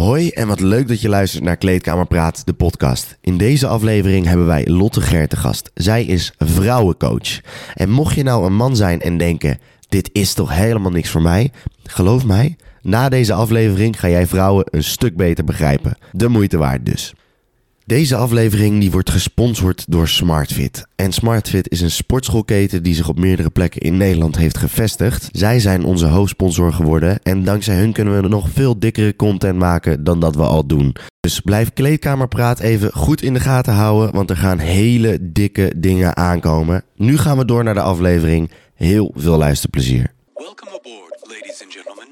Hoi en wat leuk dat je luistert naar Kleedkamer Praat, de podcast. In deze aflevering hebben wij Lotte Ger te gast. Zij is vrouwencoach. En mocht je nou een man zijn en denken, dit is toch helemaal niks voor mij? Geloof mij, na deze aflevering ga jij vrouwen een stuk beter begrijpen. De moeite waard dus. Deze aflevering die wordt gesponsord door SmartFit. En SmartFit is een sportschoolketen die zich op meerdere plekken in Nederland heeft gevestigd. Zij zijn onze hoofdsponsor geworden en dankzij hun kunnen we nog veel dikkere content maken dan dat we al doen. Dus blijf Kleedkamerpraat even goed in de gaten houden, want er gaan hele dikke dingen aankomen. Nu gaan we door naar de aflevering. Heel veel luisterplezier. Welcome aboard, ladies and gentlemen.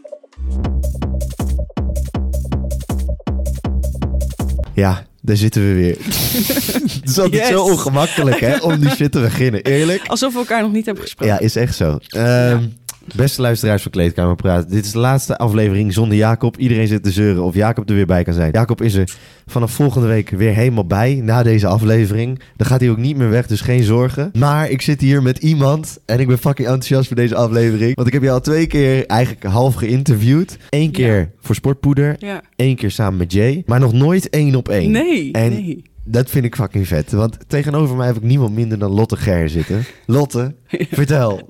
Ja, daar zitten we weer. Het is altijd Yes. zo ongemakkelijk hè, om die shit te beginnen. Eerlijk. Alsof we elkaar nog niet hebben gesproken. Ja, is echt zo. Ehm, Beste luisteraars van Kleedkamer Praat. Dit is de laatste aflevering zonder Jacob. Iedereen zit te zeuren of Jacob er weer bij kan zijn. Jacob is er vanaf volgende week weer helemaal bij na deze aflevering. Dan gaat hij ook niet meer weg, dus geen zorgen. Maar ik zit hier met iemand en ik ben fucking enthousiast voor deze aflevering. Want ik heb je al twee keer eigenlijk half geïnterviewd. Eén keer voor Sportpoeder, Ja. één keer samen met Jay. Maar nog nooit één op één. Nee, En nee. dat vind ik fucking vet. Want tegenover mij heb ik niemand minder dan Lotte Ger zitten. Lotte, vertel.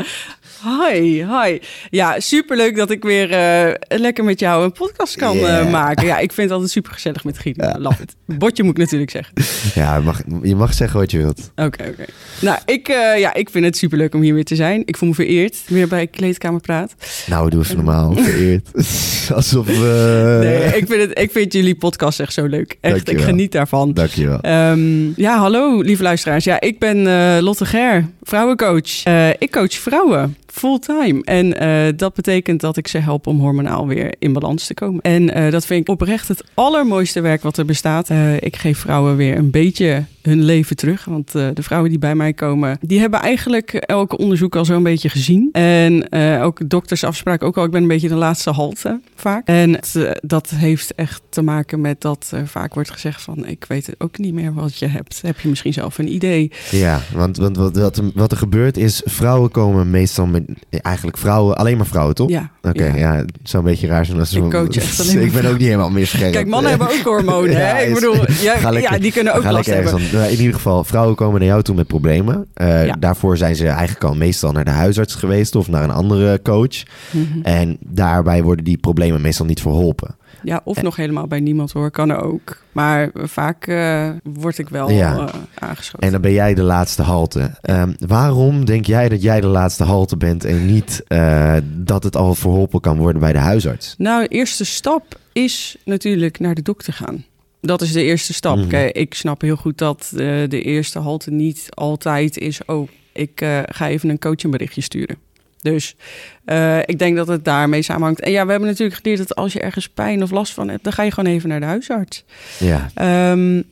Hi, hi. Ja, superleuk dat ik weer eh, lekker met jou een podcast kan eh, maken. Ja, ik vind het altijd super gezellig met. Love it. Botje moet ik natuurlijk zeggen. Ja, je mag, je mag zeggen wat je wilt. Oké, oké. Nou, ik, eh, ja, ik vind het superleuk om hier weer te zijn. Ik voel me vereerd. Weer bij Kleedkamer Praat. Nou, doe even normaal. Vereerd. Alsof we... Nee, ik vind, het, ik vind jullie podcast echt zo leuk. Echt, ik geniet daarvan. Dankjewel. Ehm, ja, hallo lieve luisteraars. Ja, ik ben Lotte Ger, vrouwencoach. Ik coach vrouwen fulltime. En eh, dat betekent dat ik ze help om hormonaal weer in balans te komen. En eh, dat vind ik oprecht het allermooiste werk wat er bestaat. Eh, ik geef vrouwen weer een beetje hun leven terug. Want eh, de vrouwen die bij mij komen, die hebben eigenlijk elke onderzoek al zo'n beetje gezien. En eh, ook doktersafspraak ook al. Ik ben een beetje de laatste halte vaak. En het, eh, dat heeft echt te maken met dat er vaak wordt gezegd van... ik weet het ook niet meer wat je hebt. Heb je misschien zelf een idee? Ja, want, want wat, wat, er- wat er gebeurt is... Vrouwen komen meestal met... Eigenlijk vrouwen... Alleen maar vrouwen, toch? Ja. Oké, ja. ja. het zou een beetje raar zijn als... Ik coach echt alleen maar Ik ben ook niet helemaal meer scherp. Kijk, mannen hebben ook hormonen. Ja, hè? Ik bedoel, ja, die kunnen ook last hebben. Nou, In ieder geval, vrouwen komen naar jou toe met problemen. Eh, Ja. Daarvoor zijn ze eigenlijk al meestal naar de huisarts geweest of naar een andere coach. Mhm. En daarbij worden die problemen meestal niet verholpen. Ja, of nog helemaal bij niemand hoor, kan ook. Maar vaak eh, word ik wel Ja. eh, aangeschoten. En dan ben jij de laatste halte. Ehm, waarom denk jij dat jij de laatste halte bent en niet eh, dat het al verholpen kan worden bij de huisarts? Nou, de eerste stap is natuurlijk naar de dokter gaan. Dat is de eerste stap. Mhm. Kijk, ik snap heel goed dat eh, de eerste halte niet altijd is... oh, ik eh, ga even een coachingberichtje sturen. Dus eh, ik denk dat het daarmee samenhangt. En ja, we hebben natuurlijk geleerd dat als je ergens pijn of last van hebt... dan ga je gewoon even naar de huisarts. Ja, Ehm,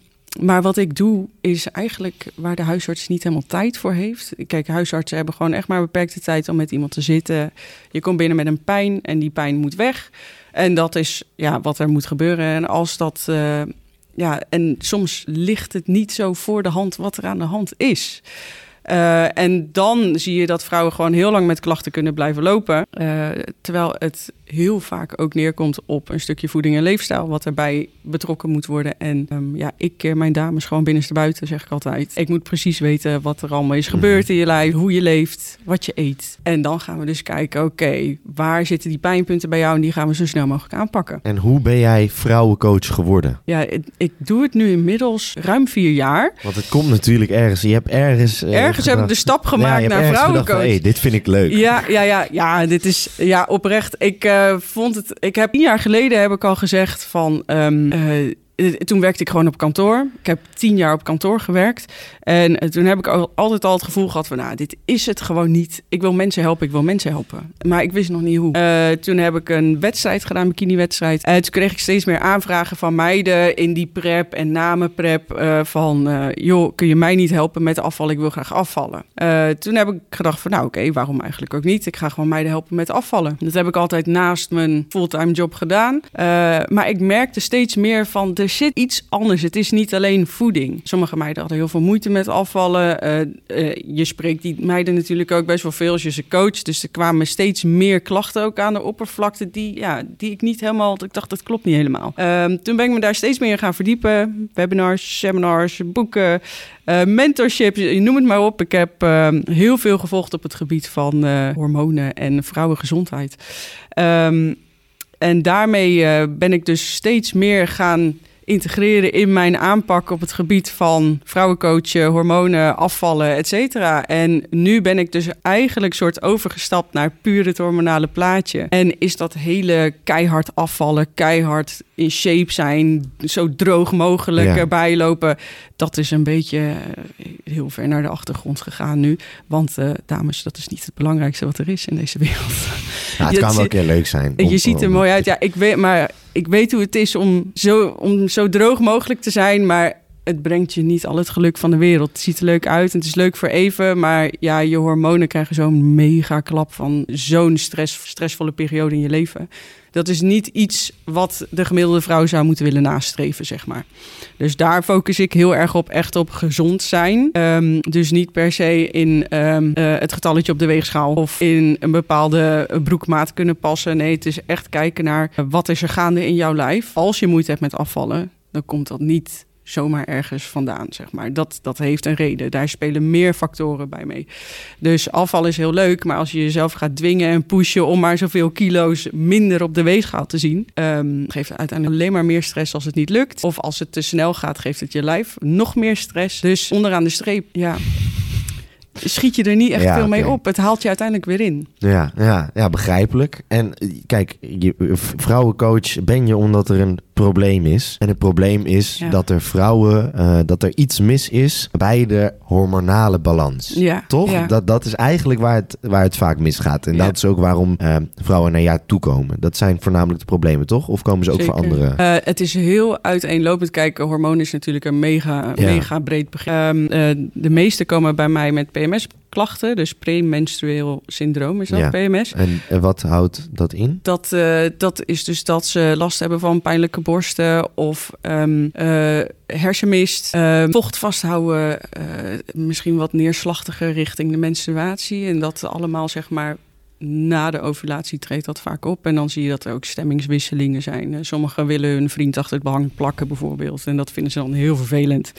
maar wat ik doe is eigenlijk waar de huisarts niet helemaal tijd voor heeft. Kijk, huisartsen hebben gewoon echt maar beperkte tijd om met iemand te zitten. Je komt binnen met een pijn en die pijn moet weg. En dat is ja, wat er moet gebeuren. En als dat. eh, ja, en soms ligt het niet zo voor de hand wat er aan de hand is. Eh, en dan zie je dat vrouwen gewoon heel lang met klachten kunnen blijven lopen. Eh, terwijl het heel vaak ook neerkomt op een stukje voeding en leefstijl, wat erbij betrokken moet worden. En ehm, ja, ik keer mijn dames gewoon binnenstebuiten, zeg ik altijd. Ik moet precies weten wat er allemaal is gebeurd in je lijf, hoe je leeft, wat je eet. En dan gaan we dus kijken, oké, waar zitten die pijnpunten bij jou? En die gaan we zo snel mogelijk aanpakken. en hoe ben jij vrouwencoach geworden? Ja, ik doe het nu inmiddels ruim vier jaar. Want het komt natuurlijk ergens. Je hebt ergens. eh, Ergens heb ik de stap gemaakt naar ergens gedacht vrouwencoach. hey, dit vind ik leuk. Ja, ja, ja, ja, dit is ja oprecht. Ik eh, vond het. Ik heb tien jaar geleden heb ik al gezegd van. ehm, eh, eh, toen werkte ik gewoon op kantoor. Ik heb tien jaar op kantoor gewerkt. En eh, toen heb ik al- altijd al het gevoel gehad van... nou, dit is het gewoon niet. Ik wil mensen helpen, ik wil mensen helpen. Maar ik wist nog niet hoe. Eh, toen heb ik een wedstrijd gedaan, bikini-wedstrijd. En toen kreeg ik steeds meer aanvragen van meiden... in die prep en na mijn prep eh, van... eh, joh, kun je mij niet helpen met afval? Ik wil graag afvallen. Eh, toen heb ik gedacht van, nou oké, waarom eigenlijk ook niet? Ik ga gewoon meiden helpen met afvallen. Dat heb ik altijd naast mijn fulltime job gedaan. Eh, maar ik merkte steeds meer van... er zit iets anders. Het is niet alleen voeding. Sommige meiden hadden heel veel moeite met afvallen. Eh, eh, je spreekt die meiden natuurlijk ook best wel veel als je ze coacht. Dus er kwamen steeds meer klachten ook aan de oppervlakte die, ja, die ik niet helemaal... Ik dacht, dat klopt niet helemaal. Ehm, toen ben ik me daar steeds meer gaan verdiepen. Webinars, seminars, boeken, uh, mentorship, je noem het maar op. Ik heb ehm, heel veel gevolgd op het gebied van hormonen en vrouwengezondheid. Um, en daarmee ben ik dus steeds meer gaan integreren in mijn aanpak op het gebied van vrouwencoachen, hormonen, afvallen, et cetera. En nu ben ik dus eigenlijk soort overgestapt naar puur het hormonale plaatje. En is dat hele keihard afvallen, keihard in shape zijn, zo droog mogelijk ja. erbij lopen. Dat is een beetje eh, heel ver naar de achtergrond gegaan nu. Want uh, dames, dat is niet het belangrijkste wat er is in deze wereld. Ja, het kan wel een keer leuk zijn. je ziet er mooi uit. Ja, ik weet, maar ik weet hoe het is om zo, om zo droog mogelijk te zijn. Maar het brengt je niet al het geluk van de wereld. Het ziet er leuk uit en het is leuk voor even. Maar ja, je hormonen krijgen zo'n mega klap van zo'n stress, stressvolle periode in je leven. Dat is niet iets wat de gemiddelde vrouw zou moeten willen nastreven, zeg maar. Dus daar focus ik heel erg op, echt op gezond zijn. Um, dus niet per se in um, uh, het getalletje op de weegschaal of in een bepaalde broekmaat kunnen passen. Nee, het is echt kijken naar wat is er gaande in jouw lijf. Als je moeite hebt met afvallen, dan komt dat niet zomaar ergens vandaan, zeg maar. Dat, dat heeft een reden. Daar spelen meer factoren bij mee. Dus afval is heel leuk, maar als je jezelf gaat dwingen en pushen om maar zoveel kilo's minder op de weegschaal te zien, um, geeft het uiteindelijk alleen maar meer stress als het niet lukt. Of als het te snel gaat, geeft het je lijf nog meer stress. Dus onderaan de streep, ja, schiet je er niet echt ja, veel mee op. Het haalt je uiteindelijk weer in. Ja, ja, ja begrijpelijk. En kijk, je, vrouwencoach ben je omdat er een probleem is. En het probleem is ja. dat er vrouwen, uh, dat er iets mis is bij de hormonale balans. Ja. Toch? Dat, dat is eigenlijk waar het, waar het vaak misgaat. En dat is ook waarom uh, vrouwen naar jou toe komen. Dat zijn voornamelijk de problemen, toch? Of komen ze ook Zeker. voor andere? Uh, het is heel uiteenlopend. Kijk, hormoon is natuurlijk een mega, mega breed begrip. Um, de meeste komen bij mij met PMS klachten, dus premenstrueel syndroom is dat Ja. PMS. En, en wat houdt dat in? Dat, uh, dat is dus dat ze last hebben van pijnlijke borsten of um, uh, hersenmist, uh, vocht vasthouden, misschien wat neerslachtiger richting de menstruatie. En dat allemaal zeg maar na de ovulatie treedt dat vaak op. En dan zie je dat er ook stemmingswisselingen zijn. Sommigen willen hun vriend achter het behang plakken bijvoorbeeld. En dat vinden ze dan heel vervelend.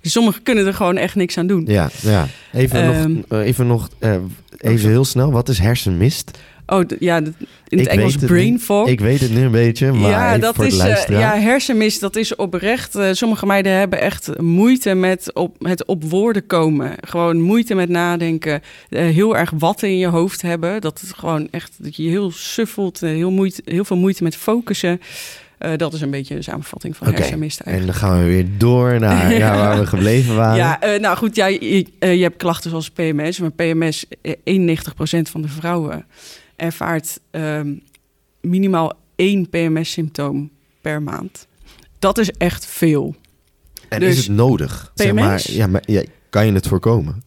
Dus sommigen kunnen er gewoon echt niks aan doen. Ja, ja. Even Um, nog, even, nog uh, even heel snel. Wat is hersenmist? Oh, ja, in het Ik Engels het brain fog. Ik weet het nu een beetje, maar ja, dat voor is de eh, ja, hersenmist. Dat is oprecht. Eh, sommige meiden hebben echt moeite met op, het op woorden komen. Gewoon moeite met nadenken. Eh, heel erg watten in je hoofd hebben. Dat het gewoon echt dat je heel suffelt. heel, moeite, heel veel moeite met focussen. Dat is een beetje de samenvatting van Oké, hersenmist En dan gaan we weer door naar ja, waar we gebleven waren. Ja, nou goed, ja, je, je hebt klachten zoals PMS. Maar PMS, eh, 91% van de vrouwen ervaart ehm, minimaal één PMS-symptoom per maand. Dat is echt veel. en dus is het nodig? Zeg PMS? maar, ja, maar ja, kan je het voorkomen?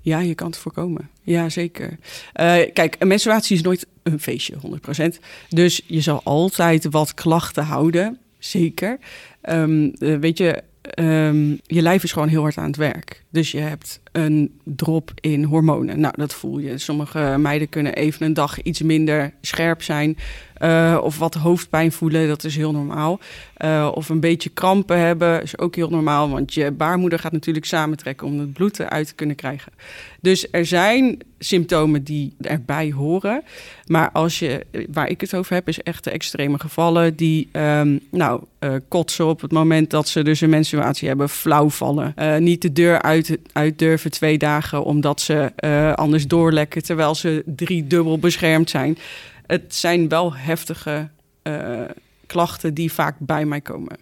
Ja, je kan het voorkomen. Ja, zeker. Eh, kijk, een menstruatie is nooit een feestje, 100%. Dus je zal altijd wat klachten houden, zeker. Ehm, eh, weet je, ehm, je lijf is gewoon heel hard aan het werk. Dus je hebt een drop in hormonen. Nou, dat voel je. Sommige meiden kunnen even een dag iets minder scherp zijn. eh, of wat hoofdpijn voelen, dat is heel normaal. Eh, of een beetje krampen hebben, is ook heel normaal. Want je baarmoeder gaat natuurlijk samentrekken om het bloed eruit te kunnen krijgen. Dus er zijn symptomen die erbij horen. Maar als je, waar ik het over heb, is echt de extreme gevallen die ehm, nou, eh, kotsen op het moment dat ze dus een menstruatie hebben, flauw vallen. Niet de deur uit, uit durven twee dagen omdat ze eh, anders doorlekken terwijl ze drie dubbel beschermd zijn. Het zijn wel heftige eh, klachten die vaak bij mij komen.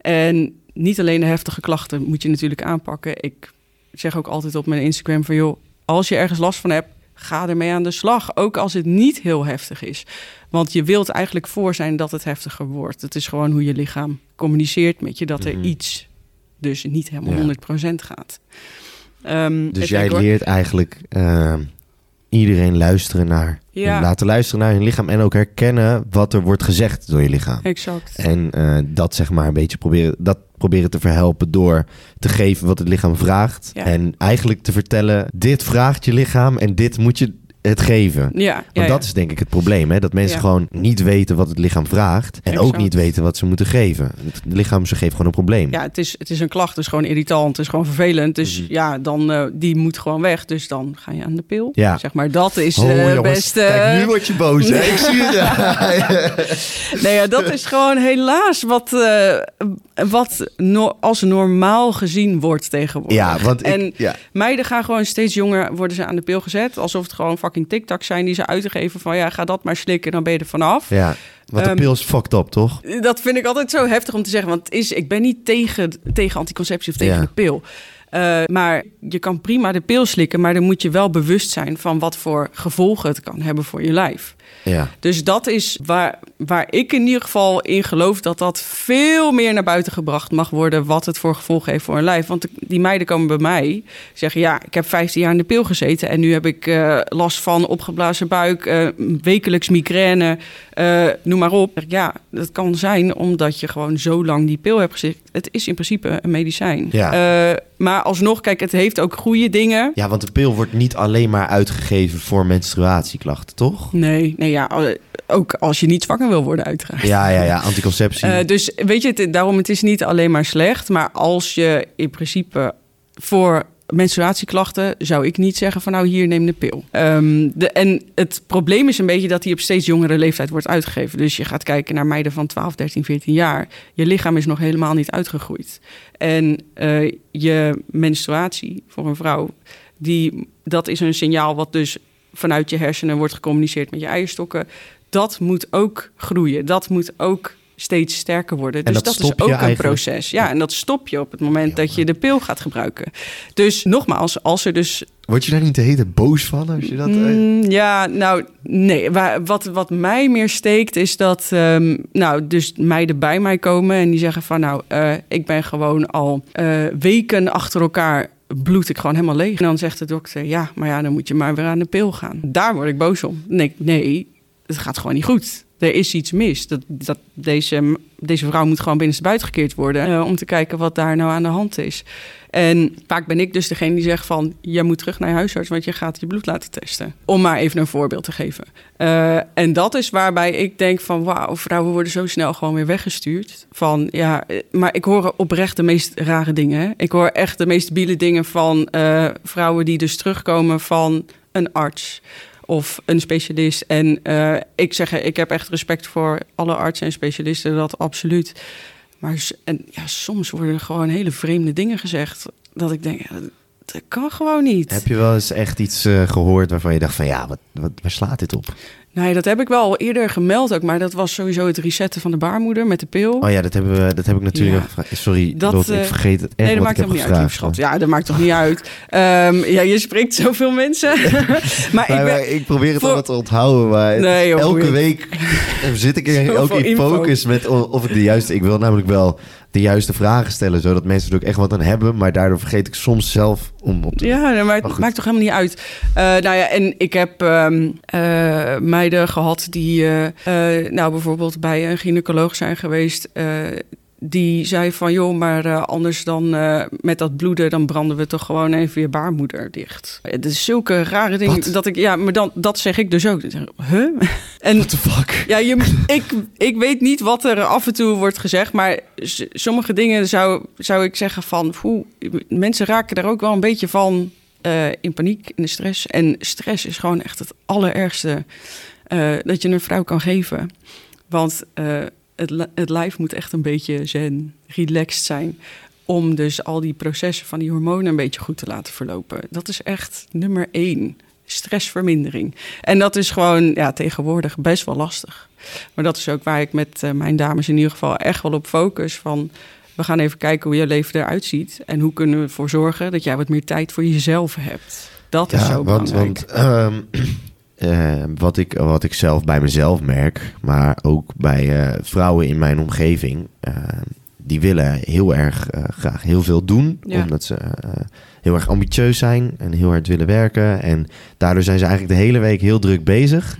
En niet alleen de heftige klachten moet je natuurlijk aanpakken. Ik zeg ook altijd op mijn Instagram van joh, als je ergens last van hebt, ga ermee aan de slag. Ook als het niet heel heftig is. Want je wilt eigenlijk voor zijn dat het heftiger wordt. Het is gewoon hoe je lichaam communiceert met je dat er Mhm. iets dus niet helemaal Ja. 100% gaat. Ehm, Dus jij hoor. leert eigenlijk eh, iedereen luisteren naar Ja. Laten luisteren naar hun lichaam en ook herkennen wat er wordt gezegd door je lichaam. Exact. En eh, dat zeg maar een beetje proberen, dat proberen te verhelpen door te geven wat het lichaam vraagt. Ja. En eigenlijk te vertellen, dit vraagt je lichaam en dit moet je het geven. Ja, Want ja, dat is denk ik het probleem, hè? dat mensen Ja. gewoon niet weten wat het lichaam vraagt en ook niet weten wat ze moeten geven. Het lichaam ze geeft gewoon een probleem. Ja, het is, het is een klacht, het is gewoon irritant, het is gewoon vervelend. Dus Mhm. ja, dan, eh, die moet gewoon weg. Dus dan ga je aan de pil. Ja. Zeg maar, dat is Oh, jongens, best... eh, Kijk, nu word je boos. Hè? Ik zie het. Nee, ja, dat is gewoon helaas wat, wat no- als normaal gezien wordt tegenwoordig. ja, want ik, En meiden gaan gewoon steeds jonger, worden ze aan de pil gezet. Alsof het gewoon fucking TikTok zijn die ze uitgeven van... ja, ga dat maar slikken, dan ben je er vanaf. ja, want de pil is fucked up, toch? Dat vind ik altijd zo heftig om te zeggen. Want is, ik ben niet tegen, tegen anticonceptie of tegen Ja. de pil. Eh, maar je kan prima de pil slikken, maar dan moet je wel bewust zijn van wat voor gevolgen het kan hebben voor je lijf. Ja. Dus dat is waar, waar ik in ieder geval in geloof dat dat veel meer naar buiten gebracht mag worden. Wat het voor gevolgen heeft voor een lijf. Want die meiden komen bij mij zeggen: Ja, ik heb 15 jaar in de pil gezeten. En nu heb ik eh, last van opgeblazen buik, eh, wekelijks migraine, eh, noem maar op. Ja, dat kan zijn omdat je gewoon zo lang die pil hebt gezeten. Het is in principe een medicijn. Ja. Maar alsnog, kijk, het heeft ook goede dingen. ja, want de pil wordt niet alleen maar uitgegeven voor menstruatieklachten, toch? Nee, nee ja, ook als je niet zwanger wil worden, uiteraard. Ja, ja, ja, anticonceptie. Eh, dus weet je, het, daarom het is niet alleen maar slecht, maar als je in principe voor menstruatieklachten zou ik niet zeggen van nou hier neem de pil. Ehm, de, en het probleem is een beetje dat die op steeds jongere leeftijd wordt uitgegeven. Dus je gaat kijken naar meiden van 12, 13, 14 jaar. Je lichaam is nog helemaal niet uitgegroeid. En eh, je menstruatie voor een vrouw, die, dat is een signaal wat dus vanuit je hersenen wordt gecommuniceerd met je eierstokken. Dat moet ook groeien. Dat moet ook steeds sterker worden. En Dus dat dat, is ook een proces. Ja, en dat stop je op het moment dat je de pil gaat gebruiken. Dus nogmaals, als er dus Word je daar niet de hele boos van als je dat... eh, Mm, ja, nou, nee. Wat, wat mij meer steekt is dat, ehm, nou, dus meiden bij mij komen en die zeggen van, nou, eh, ik ben gewoon al eh, weken achter elkaar bloed ik gewoon helemaal leeg. En dan zegt de dokter, ja, maar ja, dan moet je maar weer aan de pil gaan. Daar word ik boos om. Nee, nee, het gaat gewoon niet goed. Er is iets mis. Dat, dat deze, deze vrouw moet gewoon binnenstebuiten gekeerd worden... om te kijken wat daar nou aan de hand is. En vaak ben ik dus degene die zegt van... je moet terug naar je huisarts, want je gaat je bloed laten testen. Om maar even een voorbeeld te geven. Eh, en dat is waarbij ik denk van... wauw, vrouwen worden zo snel gewoon weer weggestuurd. Van, ja, eh, maar ik hoor oprecht de meest rare dingen. Hè? Ik hoor echt de meest biele dingen van eh, vrouwen... die dus terugkomen van een arts of een specialist. En eh, ik zeg, ik heb echt respect voor alle artsen en specialisten, dat absoluut. Maar en, ja, soms worden er gewoon hele vreemde dingen gezegd. Dat ik denk, dat kan gewoon niet. Heb je wel eens echt iets eh, gehoord waarvan je dacht van... Ja, wat, wat, waar slaat dit op? Nee, dat heb ik wel eerder gemeld ook. Maar dat was sowieso het resetten van de baarmoeder met de pil. Oh ja, dat, hebben we, dat heb ik natuurlijk Ja. gevraagd. Sorry, Dat, ik eh, vergeet het echt nee, dat maakt toch niet uit, gevraagd. Ja, dat maakt toch niet uit. Ehm, ja, je spreekt zoveel mensen. maar Nee, ik ben... maar ik probeer het voor- altijd te onthouden, maar Nee, joh, elke week zit ik er ook in info. focus met of ik de juiste... Ik wil namelijk wel de juiste vragen stellen, zodat mensen er ook echt wat aan hebben, maar daardoor vergeet ik soms zelf om op te... Ja, maar het maakt toch helemaal niet uit. Eh, nou ja, en ik heb ehm, eh, meiden gehad die eh, nou bijvoorbeeld bij een gynaecoloog zijn geweest. Die zei van, joh, maar eh, anders dan eh, met dat bloeden... dan branden we toch gewoon even je baarmoeder dicht. Het is zulke rare dingen Wat? dat ik... Ja, maar dan, dat zeg ik dus ook. Huh? En What the fuck? ja, je, ik, ik weet niet wat er af en toe wordt gezegd, maar sommige dingen zou, zou ik zeggen van, poeh, mensen raken daar ook wel een beetje van eh, in paniek, in de stress. En stress is gewoon echt het allerergste dat je een vrouw kan geven. Want het, het lijf moet echt een beetje zen, relaxed zijn. Om dus al die processen van die hormonen een beetje goed te laten verlopen. Dat is echt nummer één. Stressvermindering. En dat is gewoon ja, tegenwoordig best wel lastig. Maar dat is ook waar ik met eh, mijn dames in ieder geval echt wel op focus. Van we gaan even kijken hoe je leven eruit ziet. En hoe kunnen we ervoor zorgen dat jij wat meer tijd voor jezelf hebt. Dat is zo want, belangrijk. want ehm, eh, wat, ik, wat ik zelf bij mezelf merk, maar ook bij eh, vrouwen in mijn omgeving, eh, die willen heel erg graag heel veel doen. Ja. Omdat ze heel erg ambitieus zijn en heel hard willen werken. En daardoor zijn ze eigenlijk de hele week heel druk bezig.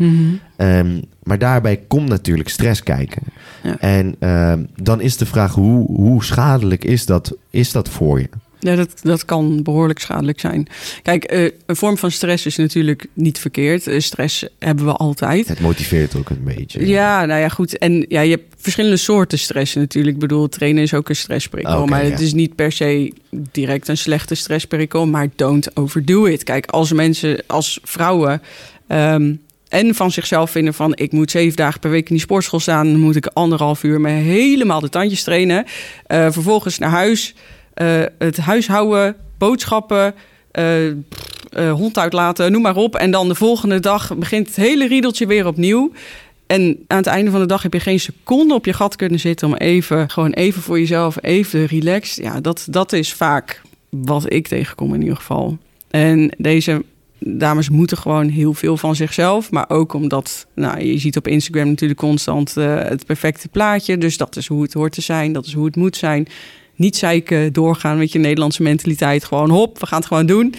Ehm, maar daarbij komt natuurlijk stress kijken. Ja. En ehm, dan is de vraag, hoe, hoe schadelijk is dat, is dat voor je? Ja, dat, dat kan behoorlijk schadelijk zijn. Kijk, eh, een vorm van stress is natuurlijk niet verkeerd. Eh, stress hebben we altijd. Het motiveert ook een beetje. Ja, nou ja, goed. En ja, je hebt verschillende soorten stress natuurlijk. Ik bedoel, trainen is ook een stressprikkel. Maar het is niet per se direct een slechte stressprikkel. Maar don't overdo it. Kijk, als mensen, als vrouwen... ehm, en van zichzelf vinden van... ik moet zeven dagen per week in die sportschool staan... dan moet ik anderhalf uur me helemaal de tandjes trainen. Eh, vervolgens naar huis, eh, het huishouden, boodschappen... eh, eh, hond uitlaten, noem maar op. En dan de volgende dag begint het hele riedeltje weer opnieuw. En aan het einde van de dag heb je geen seconde op je gat kunnen zitten... om even, gewoon even voor jezelf, even relaxed. Ja, dat, dat is vaak wat ik tegenkom in ieder geval. En deze dames moeten gewoon heel veel van zichzelf. Maar ook omdat, nou, je ziet op Instagram natuurlijk constant het perfecte plaatje. Dus dat is hoe het hoort te zijn, dat is hoe het moet zijn. Niet zeiken, doorgaan met je Nederlandse mentaliteit. Gewoon hop, we gaan het gewoon doen.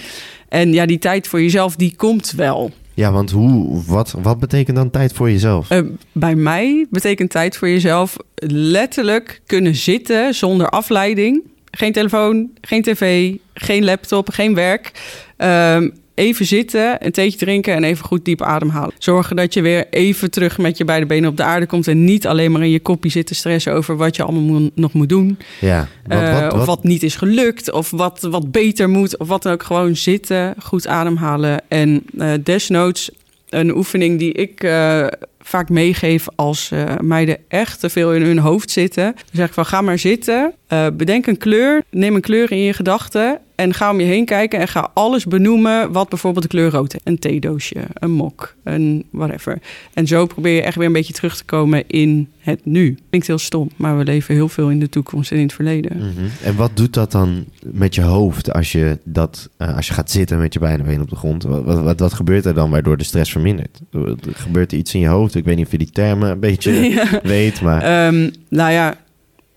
En ja, die tijd voor jezelf, die komt wel. Ja, want hoe, wat, wat betekent dan tijd voor jezelf? Eh, bij mij betekent tijd voor jezelf letterlijk kunnen zitten zonder afleiding. Geen telefoon, geen tv, geen laptop, geen werk. Ehm, even zitten, een theetje drinken en even goed diep ademhalen. Zorgen dat je weer even terug met je beide benen op de aarde komt... en niet alleen maar in je kopje zitten stressen over wat je allemaal nog moet doen. ja, wat, Eh, wat, Of wat, wat niet is gelukt, of wat, wat beter moet, of wat dan ook. Gewoon zitten, goed ademhalen. En eh desnoods een oefening die ik eh, vaak meegeef als eh, meiden echt te veel in hun hoofd zitten. Dan zeg ik van ga maar zitten, bedenk een kleur, neem een kleur in je gedachten... en ga om je heen kijken en ga alles benoemen wat bijvoorbeeld de kleur rood is. Een theedoosje, een mok, een whatever. En zo probeer je echt weer een beetje terug te komen in het nu. Klinkt heel stom, maar we leven heel veel in de toekomst en in het verleden. Mhm. En wat doet dat dan met je hoofd als je, dat, eh, als je gaat zitten met je beide benen op de grond? Wat, wat, wat, wat gebeurt er dan waardoor de stress vermindert? Er gebeurt er iets in je hoofd? Ik weet niet of je die termen een beetje Ja. weet, maar... Ehm, nou ja,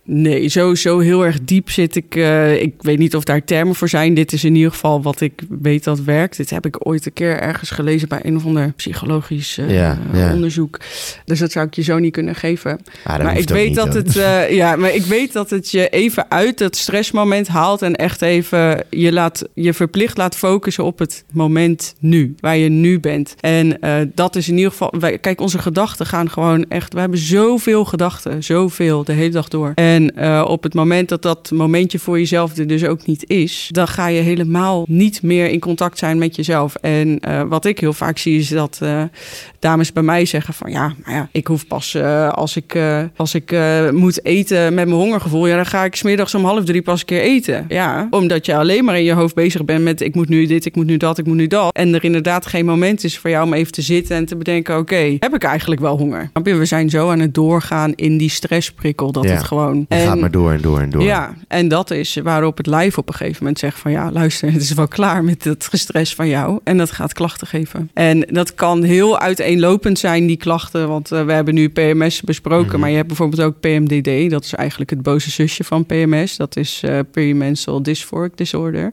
nee, zo, zo heel erg diep zit ik. eh, ik weet niet of daar termen voor zijn. Dit is in ieder geval wat ik weet dat werkt. Dit heb ik ooit een keer ergens gelezen bij een of ander psychologisch eh, Ja, ja. onderzoek. Dus dat zou ik je zo niet kunnen geven. Ah, maar ik weet niet, dat hoor. het, eh, ja, maar ik weet dat het je even uit dat stressmoment haalt en echt even je laat je verplicht laat focussen op het moment nu, waar je nu bent. En dat is in ieder geval, wij, kijk, onze gedachten gaan gewoon echt. We hebben zoveel gedachten, zoveel de hele dag door. En eh, op het moment dat dat momentje voor jezelf er dus ook niet is, dan ga je helemaal niet meer in contact zijn met jezelf. En eh, wat ik heel vaak zie is dat eh, dames bij mij zeggen van ja, maar ja, ik hoef pas als ik, als ik moet eten met mijn hongergevoel, ja, dan ga ik smiddags om half drie pas een keer eten. Ja, omdat je alleen maar in je hoofd bezig bent met ik moet nu dit, ik moet nu dat, ik moet nu dat. En er inderdaad geen moment is voor jou om even te zitten en te bedenken, oké, heb ik eigenlijk wel honger? We zijn zo aan het doorgaan in die stressprikkel dat Ja. het gewoon... Je gaat maar door en door en door. Ja, en dat is waarop het lijf op een gegeven moment zegt van ja, luister, het is wel klaar met het gestres van jou. En dat gaat klachten geven. En dat kan heel uiteenlopend zijn, die klachten. Want eh, we hebben nu PMS besproken, Mhm. maar je hebt bijvoorbeeld ook PMDD. Dat is eigenlijk het boze zusje van PMS. Dat is Perimenstrual Dysphoric Disorder.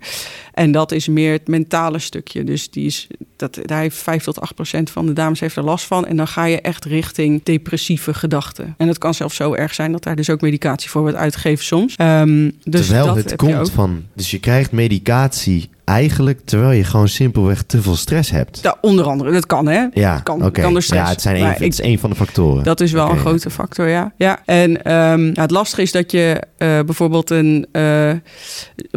En dat is meer het mentale stukje. Dus die is, dat, daar heeft 5 tot 8 procent van de dames heeft er last van. En dan ga je echt richting depressieve gedachten. En het kan zelfs zo erg zijn dat daar dus ook medicatie voor wordt uitgegeven soms. Ehm, dus terwijl dat het komt van... Dus je krijgt medicatie eigenlijk terwijl je gewoon simpelweg te veel stress hebt. Ja, onder andere, dat kan hè. Ja, kan- kan door stress. Ja, het, zijn een, het is een van de factoren. Dat is wel een grote factor, ja. ja. En ehm, het lastige is dat je eh, bijvoorbeeld een eh,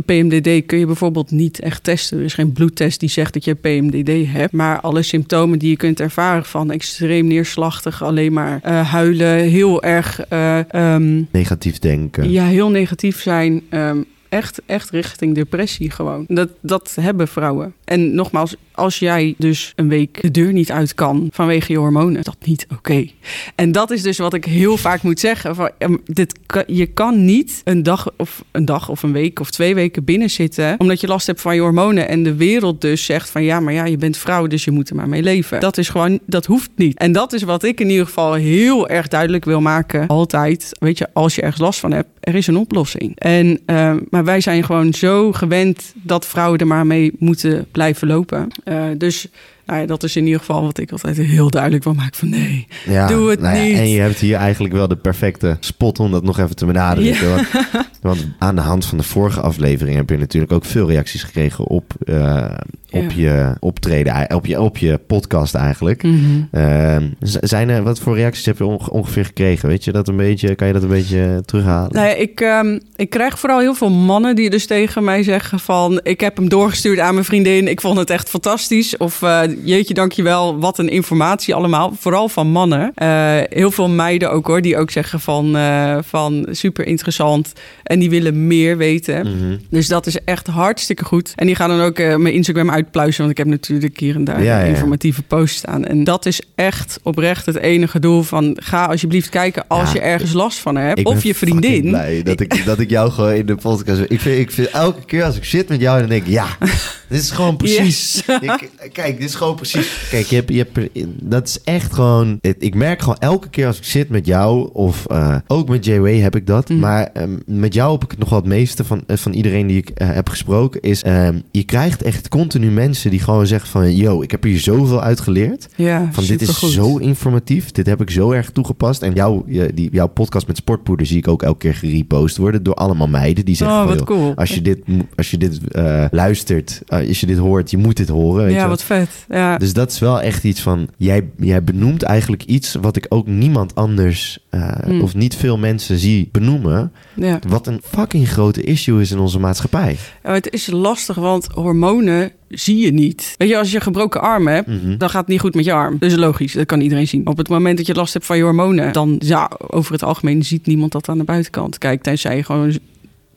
PMDD kun je bijvoorbeeld niet echt testen. Er is geen bloedtest die zegt dat je PMDD hebt. Maar alle symptomen die je kunt ervaren van extreem neerslachtig, alleen maar eh, huilen, heel erg eh, ehm, Negatief denken. ja, heel negatief zijn. ehm, echt, echt richting depressie gewoon. Dat, dat hebben vrouwen. En nogmaals, als jij dus een week de deur niet uit kan vanwege je hormonen, dat niet oké. En dat is dus wat ik heel vaak moet zeggen. Van, ehm, dit, je kan niet een dag, of een dag of een week of twee weken binnen zitten omdat je last hebt van je hormonen en de wereld dus zegt van ja, maar ja, je bent vrouw, dus je moet er maar mee leven. Dat is gewoon, dat hoeft niet. En dat is wat ik in ieder geval heel erg duidelijk wil maken. Altijd, weet je, als je ergens last van hebt, er is een oplossing. En, ehm, maar wij zijn gewoon zo gewend dat vrouwen er maar mee moeten blijven lopen. Eh, dus nou ja, dat is in ieder geval wat ik altijd heel duidelijk wil maken van nee, Ja, doe het nou ja, niet. en je hebt hier eigenlijk wel de perfecte spot om dat nog even te benadrukken. Want, want aan de hand van de vorige aflevering heb je natuurlijk ook veel reacties gekregen op, eh, op je optreden, op je, op je podcast eigenlijk. Mhm. Eh, z- zijn er, wat voor reacties heb je onge- ongeveer gekregen? Weet je dat een beetje, kan je dat een beetje terughalen? Nou ja, ik, ehm, ik krijg vooral heel veel mannen die dus tegen mij zeggen van... ik heb hem doorgestuurd aan mijn vriendin, ik vond het echt fantastisch. Of eh, jeetje, dankjewel, wat een informatie allemaal. Vooral van mannen. Eh, heel veel meiden ook hoor, die ook zeggen van, eh, van super interessant. En die willen meer weten. Mhm. Dus dat is echt hartstikke goed. En die gaan dan ook eh, mijn Instagram uitpluizen. Want ik heb natuurlijk hier en daar Ja, ja, ja. informatieve posts staan. En dat is echt oprecht het enige doel van... ga alsjeblieft kijken als Ja. je ergens last van hebt. Of je vriendin. blij dat ik, dat ik jou gewoon in de podcast... Ik vind, ik vind elke keer als ik zit met jou, dan denk ik... Ja, dit is gewoon precies... Ik, kijk, dit is gewoon precies... Kijk, je hebt, je hebt, dat is echt gewoon... Ik merk gewoon elke keer als ik zit met jou... Of eh, ook met J-Way heb ik dat. Mm. Maar ehm, met jou heb ik het nog wel het meeste van, eh, van iedereen die ik eh, heb gesproken. Is ehm, je krijgt echt continu mensen die gewoon zeggen van... Yo, ik heb hier zoveel uit geleerd. Ja, Van dit is zo informatief. Dit heb ik zo erg toegepast. En jouw, je- die, jouw podcast met sportpoeder zie ik ook elke keer gerepost worden door allemaal meiden die zeggen Oh, van, wat joh, cool. als je dit, als je dit eh, luistert, als je dit hoort, je moet dit horen. Weet Ja, wat vet. Ja. Dus dat is wel echt iets van, jij, jij benoemt eigenlijk iets wat ik ook niemand anders eh, Hmm. of niet veel mensen zie benoemen. ja. Wat een fucking grote issue is in onze maatschappij. Ja, het is lastig, want hormonen zie je niet. Weet je, als je een gebroken arm hebt, Mhm. dan gaat het niet goed met je arm. Dus logisch, dat kan iedereen zien. Op het moment dat je last hebt van je hormonen, dan ja, over het algemeen ziet niemand dat aan de buitenkant. Kijk, tenzij je gewoon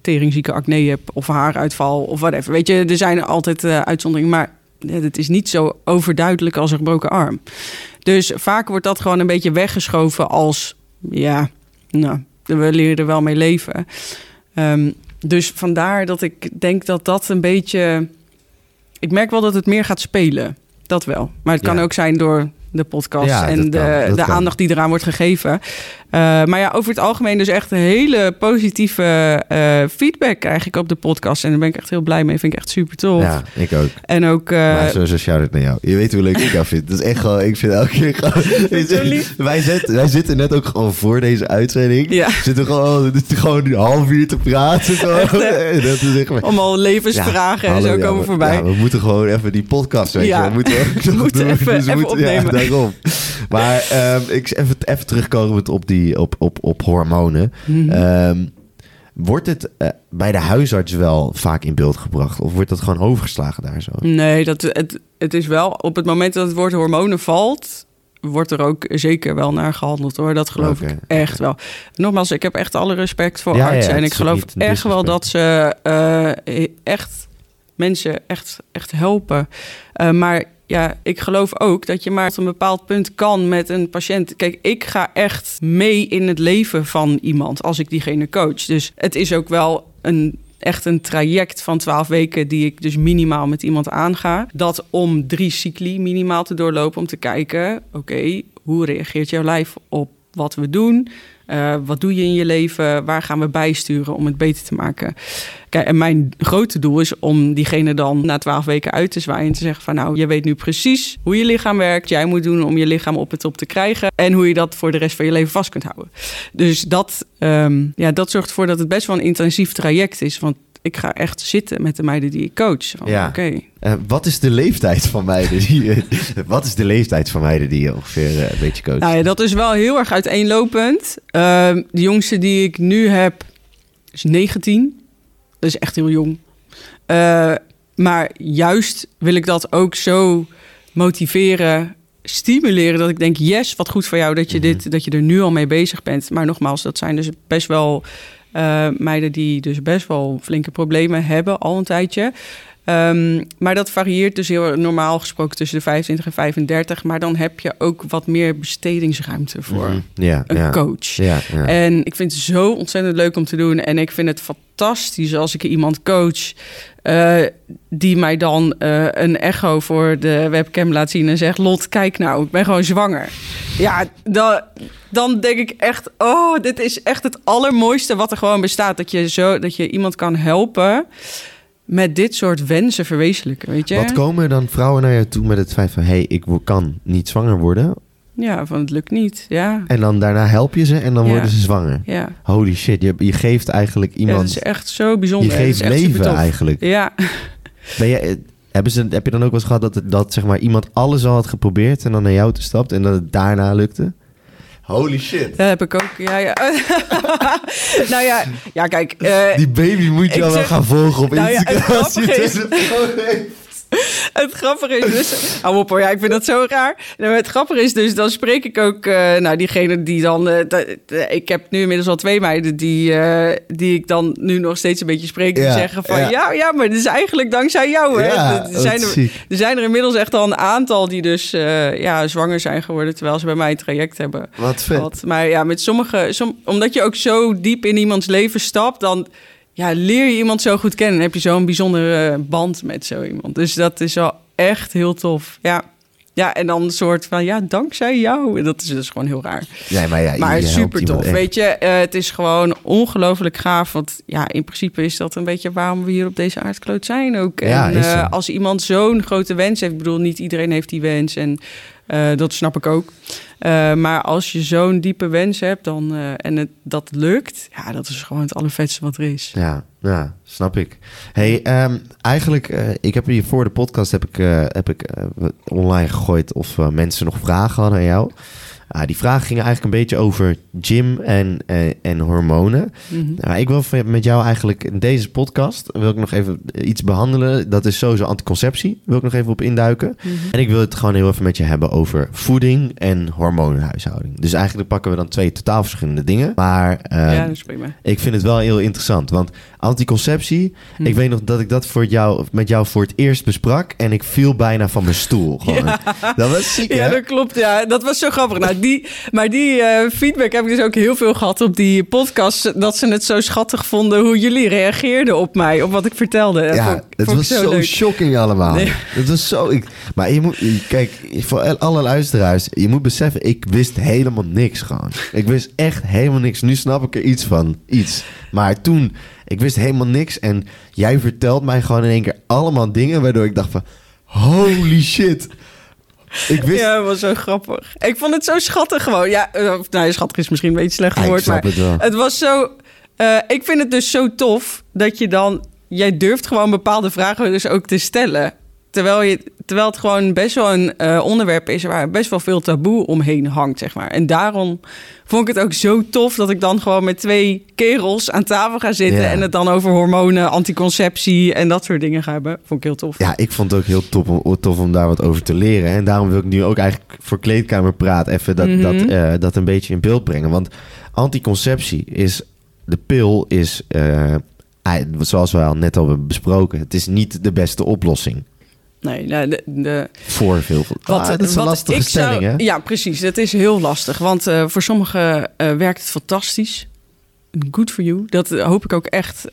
teringzieke acne hebt of haaruitval of whatever. Weet je, er zijn altijd eh, uitzonderingen, maar het is niet zo overduidelijk als een gebroken arm. Dus vaak wordt dat gewoon een beetje weggeschoven als, ja, nou, we leren er wel mee leven. Ehm, dus vandaar dat ik denk dat dat een beetje. Ik merk wel dat het meer gaat spelen. Dat wel. Maar het kan Ja. ook zijn door de podcast Ja, en de, kan, de kan. aandacht die eraan wordt gegeven. Eh, maar ja, over het algemeen dus echt een hele positieve eh, feedback krijg ik op de podcast. En daar ben ik echt heel blij mee. Vind ik echt super tof. Ja, ik ook. En ook... eh, maar sowieso shout-out naar jou. Je weet hoe leuk ik jou vind. Dat is echt gewoon, ik vind elke keer gewoon... Wij, zitten, wij zitten net ook gewoon voor deze uitzending. Ja. Zitten gewoon, gewoon een half uur te praten. Dat is echt maar- allemaal levensvragen en zo komen voorbij. ja, we moeten gewoon even die podcast, weet je. We moeten, We moeten doen. even- we even moeten- opnemen. daarom. Maar ehm, ik even, even terugkomen op, die, op, op, op hormonen. Mhm. Ehm, wordt het eh, bij de huisarts wel vaak in beeld gebracht? Of wordt dat gewoon overgeslagen daar zo? Nee, dat, het, het is wel op het moment dat het woord hormonen valt, wordt er ook zeker wel naar gehandeld hoor. Dat geloof ik echt wel. Nogmaals, ik heb echt alle respect voor Ja, artsen. en ik geloof echt wel dat ze eh, echt mensen echt, echt helpen. Eh, maar ja, ik geloof ook dat je maar tot een bepaald punt kan met een patiënt. Kijk, ik ga echt mee in het leven van iemand als ik diegene coach. Dus het is ook wel een echt een traject van 12 weken die ik dus minimaal met iemand aanga. Dat om drie cycli minimaal te doorlopen om te kijken, oké, hoe reageert jouw lijf op wat we doen? Eh, wat doe je in je leven? Waar gaan we bijsturen om het beter te maken? Kijk, en mijn grote doel is om diegene dan na twaalf weken uit te zwaaien en te zeggen van nou, je weet nu precies hoe je lichaam werkt. Jij moet doen om je lichaam op het top te krijgen en hoe je dat voor de rest van je leven vast kunt houden. Dus dat, ehm, ja, dat zorgt ervoor dat het best wel een intensief traject is. Want ik ga echt zitten met de meiden die ik coach. Van, Ja. Oké, Eh, wat is de leeftijd van meiden die je, wat is de leeftijd van meiden die je ongeveer eh, een beetje coacht? Nou ja, dat is wel heel erg uiteenlopend. Ehm, de jongste die ik nu heb is 19. Dat is echt heel jong. Eh, maar juist wil ik dat ook zo motiveren, stimuleren... dat ik denk, yes, wat goed voor jou dat je, dit, dat je er nu al mee bezig bent. Maar nogmaals, dat zijn dus best wel meiden die dus best wel flinke problemen hebben al een tijdje... Ehm, maar dat varieert dus heel normaal gesproken tussen de 25 en 35. Maar dan heb je ook wat meer bestedingsruimte voor Mhm. Een coach. En ik vind het zo ontzettend leuk om te doen. En ik vind het fantastisch als ik iemand coach... eh, die mij dan eh, een echo voor de webcam laat zien... en zegt, Lot, kijk nou, ik ben gewoon zwanger. Ja, dan, dan denk ik echt... oh, dit is echt het allermooiste wat er gewoon bestaat. Dat je, zo, dat je iemand kan helpen met dit soort wensen verwezenlijken, weet je? Wat komen dan vrouwen naar jou toe met het feit van... hé, hey, ik kan niet zwanger worden. Ja, van het lukt niet, ja. En dan daarna help je ze en dan Ja. worden ze zwanger. Ja, Holy shit, je, je geeft eigenlijk ja iemand... dat is echt zo je bijzonder. Dat geeft leven eigenlijk. Ja, Ben je, eh, hebben ze, heb je dan ook wel eens gehad dat, het- dat zeg maar, iemand alles al had geprobeerd... en dan naar jou toe stapt en dat het daarna lukte? Holy shit. Dat heb ik ook, ja, ja. nou ja, ja kijk. eh, Die baby moet je al wel zeg- gaan volgen op Nou ja, het Instagram. grappige is- het grappige is dus... Hou op hoor, ja, ik vind dat zo raar. Nou, het grappige is dus, dan spreek ik ook... eh, nou, diegene die dan... eh, eh, ik heb nu inmiddels al twee meiden die, die ik dan nu nog steeds een beetje spreek. Die Ja, zeggen van, ja. ja. ja, maar het is eigenlijk dankzij jou, hè. Ja, er, zijn er, er zijn er inmiddels echt al een aantal die dus ja, zwanger zijn geworden... terwijl ze bij mij een traject hebben Wat vet. Maar ja, met sommige... Som, omdat je ook zo diep in iemands leven stapt... dan ja, leer je iemand zo goed kennen. En heb je zo'n bijzondere band met zo iemand. Dus dat is wel echt heel tof. Ja. Ja, en dan een soort van, ja, dankzij jou. Dat is dus gewoon heel raar. Nee, maar ja, Maar super tof. echt. Weet je, eh, het is gewoon ongelooflijk gaaf. Want ja, in principe is dat een beetje waarom we hier op deze aardkloot zijn ook. Ja, en eh, als iemand zo'n grote wens heeft, ik bedoel, niet iedereen heeft die wens. En eh, dat snap ik ook. Eh, maar als je zo'n diepe wens hebt dan, eh, en het, dat lukt, ja, dat is gewoon het allervetste wat er is. Ja, ja, snap ik. Hey, ehm, eigenlijk, ik heb hier voor de podcast heb ik, heb ik online gegooid of mensen nog vragen hadden aan jou. Ah, die vragen gingen eigenlijk een beetje over gym en, eh, en hormonen. Mhm. Nou, ik wil met jou eigenlijk in deze podcast wil ik nog even iets behandelen. Dat is sowieso anticonceptie. Wil ik nog even op induiken. Mhm. En ik wil het gewoon heel even met je hebben over voeding en hormonenhuishouding. Dus eigenlijk pakken we dan twee totaal verschillende dingen. Maar eh, ja, prima. ik vind het wel heel interessant. Want anticonceptie, Hm. ik weet nog dat ik dat voor jou, met jou voor het eerst besprak. En ik viel bijna van mijn stoel. Gewoon. Dat was ziek, Ja, hè? dat klopt. Ja, dat was zo grappig. Nou, die, maar die eh, feedback heb ik dus ook heel veel gehad op die podcast. Dat ze het zo schattig vonden hoe jullie reageerden op mij, op wat ik vertelde. Ja, vond het vond was zo leuk. shocking allemaal. Nee. Het was zo... Ik, maar je moet... Kijk, voor alle luisteraars... Je moet beseffen, ik wist helemaal niks gewoon. Ik wist echt helemaal niks. Nu snap ik er iets van. Iets. Maar toen... Ik wist helemaal niks. En jij vertelt mij gewoon in één keer allemaal dingen... waardoor ik dacht van... Holy shit. Ik wist... Ja, was zo grappig. Ik vond het zo schattig gewoon. Ja, eh, of, nou, schattig is misschien een beetje slecht woord, maar het wel. het was zo... eh, ik vind het dus zo tof dat je dan... Jij durft gewoon bepaalde vragen dus ook te stellen. Terwijl, je, terwijl het gewoon best wel een eh, onderwerp is... waar best wel veel taboe omheen hangt, zeg maar. En daarom vond ik het ook zo tof... dat ik dan gewoon met twee kerels aan tafel ga zitten... Ja. en het dan over hormonen, anticonceptie... en dat soort dingen ga hebben. Vond ik heel tof. Ja, ik vond het ook heel tof om, tof om daar wat over te leren. En daarom wil ik nu ook eigenlijk voor Kleedkamer Praat even dat, Mhm. dat, eh, dat een beetje in beeld brengen. Want anticonceptie is, de pil is, eh, zoals we al net al hebben besproken, het is niet de beste oplossing Nee, de, de, voor veel. Wat, Ah, dat is een wat lastige zou- stelling, hè? Ja, precies. Dat is heel lastig. Want eh, voor sommigen eh, werkt het fantastisch. Good for you. Dat eh, hoop ik ook echt.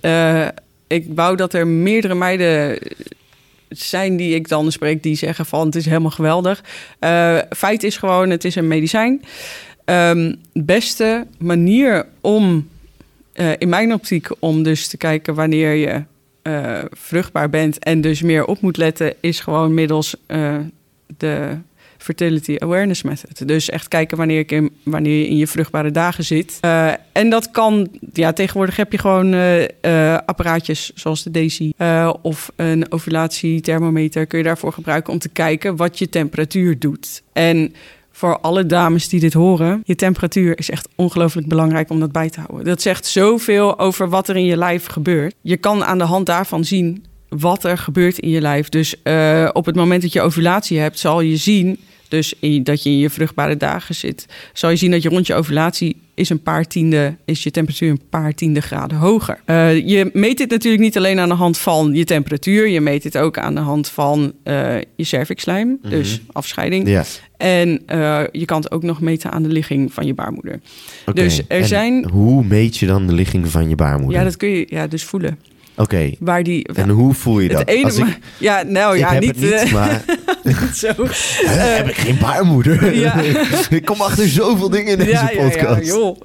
Ik wou dat er meerdere meiden zijn die ik dan spreek... die zeggen van het is helemaal geweldig. Feit is gewoon, het is een medicijn. Ehm, beste manier om, in mijn optiek... om dus te kijken wanneer je eh, vruchtbaar bent... en dus meer op moet letten... is gewoon middels eh, de Fertility Awareness Method. Dus echt kijken wanneer, ik wanneer je in je vruchtbare dagen zit. Eh, en dat kan, ja, tegenwoordig heb je gewoon apparaatjes zoals de Daisy of een ovulatiethermometer kun je daarvoor gebruiken om te kijken wat je temperatuur doet. En voor alle dames die dit horen, je temperatuur is echt ongelooflijk belangrijk om dat bij te houden. Dat zegt zoveel over wat er in je lijf gebeurt. Je kan aan de hand daarvan zien wat er gebeurt in je lijf. Dus eh, op het moment dat je ovulatie hebt, zal je zien Dus in, dat je in je vruchtbare dagen zit, zal je zien dat je rond je ovulatie is een paar tiende, is je temperatuur een paar tiende graden hoger. Uh, je meet dit natuurlijk niet alleen aan de hand van je temperatuur, je meet dit ook aan de hand van uh, je cervixlijm, mm -hmm. dus afscheiding. En uh, je kan het ook nog meten aan de ligging van je baarmoeder. Okay. Dus er en zijn. Hoe meet je dan de ligging van je baarmoeder? Ja, dat kun je ja, dus voelen. Oké. Okay. Waar die. En hoe voel je dat? Het ene, Als ik, ja, nou ik ja, heb niet. het niet, eh, maar niet zo. Huh, heb ik geen baarmoeder? ja. ik kom achter zoveel dingen in deze ja, podcast. Ja, joh.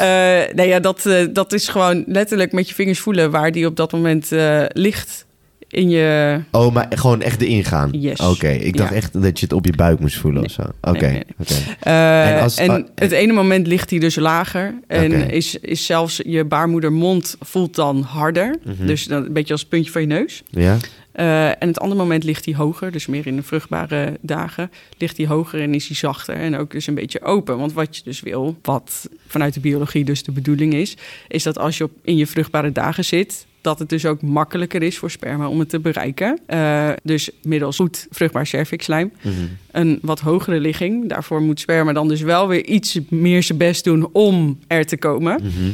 Uh, nee, ja, dat, dat is gewoon letterlijk met je vingers voelen waar die op dat moment ligt in je. Oh, maar gewoon echt de ingaan? Yes. Oké, ik dacht Ja. echt dat je het op je buik moest voelen Nee. of zo. Oké, Nee, nee, oké. Uh, En en als- ah, het ene moment ligt hij dus lager. En is, is zelfs je baarmoedermond voelt dan harder. Mhm. Dus dan een beetje als het puntje van je neus. Ja? Uh, en het andere moment ligt hij hoger, dus meer in de vruchtbare dagen, ligt hij hoger en is hij zachter en ook dus een beetje open. Want wat je dus wil, wat vanuit de biologie dus de bedoeling is, is dat als je op, in je vruchtbare dagen zit, dat het dus ook makkelijker is voor sperma om het te bereiken. Uh, dus middels goed vruchtbaar cervixlijm. Mhm. Een wat hogere ligging. Daarvoor moet sperma dan dus wel weer iets meer zijn best doen om er te komen. Mhm.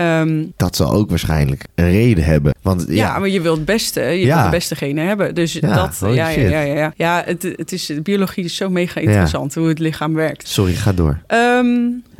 Um, Dat zal ook waarschijnlijk een reden hebben. Want ja, ja, maar je wilt het beste. Je Ja. wilt de beste genen hebben. Dus Ja, dat, ja, ja, ja, ja. Ja, het, het is, de biologie is zo mega interessant hoe het lichaam werkt. sorry, ga door. Ehm,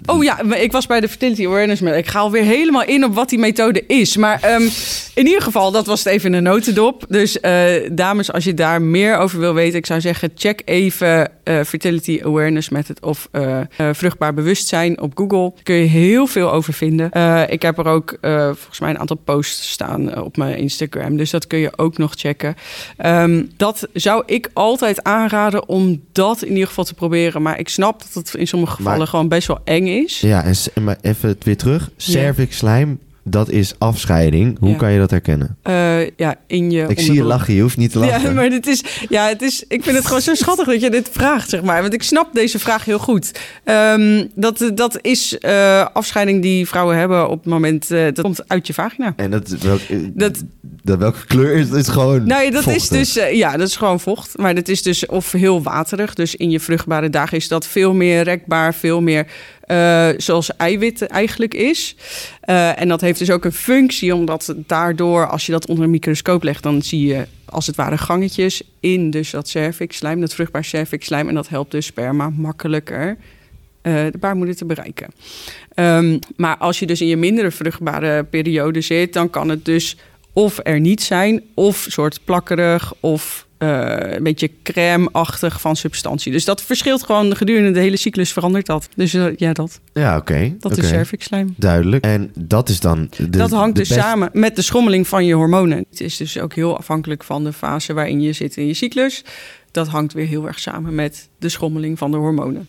oh ja, ik was bij de Fertility Awareness. Met, ik ga alweer helemaal in op wat die methode is. Maar ehm, in ieder geval, dat was het even in een notendop. Dus eh, dames, als je daar meer over wil weten, ik zou zeggen, check even eh, Fertility Awareness Method of eh, vruchtbaar bewustzijn op Google. Daar kun je heel veel over vinden. Ik heb er ook volgens mij een aantal posts staan op mijn Instagram. Dus dat kun je ook nog checken. Ehm, dat zou ik altijd aanraden om dat in ieder geval te proberen. Maar ik snap dat het in sommige gevallen Maar- gewoon best wel eng is. Ja, en maar even weer terug. Cervixlijm, dat is afscheiding. Hoe Ja. kan je dat herkennen? Eh, ja, in je Ik zie je lachen, je hoeft niet te lachen. Ja, maar dit is, ja, het is, ik vind het gewoon zo schattig dat je dit vraagt, zeg maar. Want ik snap deze vraag heel goed. Ehm, dat, dat is eh, afscheiding die vrouwen hebben op het moment... eh, dat komt uit je vagina. En dat, welk, Dat- dat, welke kleur is het? is gewoon Nou ja, dat is dus, ja, dat is gewoon vocht. Maar dat is dus of heel waterig. Dus in je vruchtbare dagen is dat veel meer rekbaar, veel meer eh, zoals eiwit eigenlijk is. Eh, en dat heeft dus ook een functie, omdat daardoor, als je dat onder een microscoop legt, dan zie je als het ware gangetjes in dus dat cervixslijm, dat vruchtbaar cervixslijm. En dat helpt dus sperma makkelijker eh, de baarmoeder te bereiken. Ehm, maar als je dus in je mindere vruchtbare periode zit, dan kan het dus of er niet zijn, of soort plakkerig, of eh, een beetje crème-achtig van substantie. Dus dat verschilt gewoon gedurende de hele cyclus verandert dat. Dus eh, ja, dat, Ja, oké. dat is cervixslijm. Duidelijk. En dat is dan... De, dat hangt de dus best- samen met de schommeling van je hormonen. Het is dus ook heel afhankelijk van de fase waarin je zit in je cyclus. Dat hangt weer heel erg samen met de schommeling van de hormonen.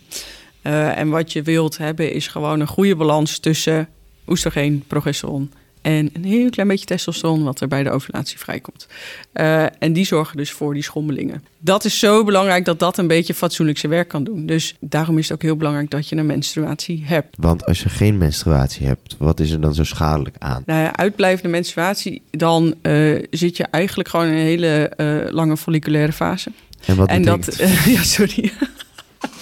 Eh, en wat je wilt hebben is gewoon een goede balans tussen oestrogeen, progesteron en een heel klein beetje testosteron wat er bij de ovulatie vrijkomt. Eh, en die zorgen dus voor die schommelingen. Dat is zo belangrijk dat dat een beetje fatsoenlijk zijn werk kan doen. Dus daarom is het ook heel belangrijk dat je een menstruatie hebt. Want als je geen menstruatie hebt, wat is er dan zo schadelijk aan? Nou ja, uitblijvende menstruatie, dan eh, zit je eigenlijk gewoon in een hele eh, lange folliculaire fase. En wat en dat, ja, sorry.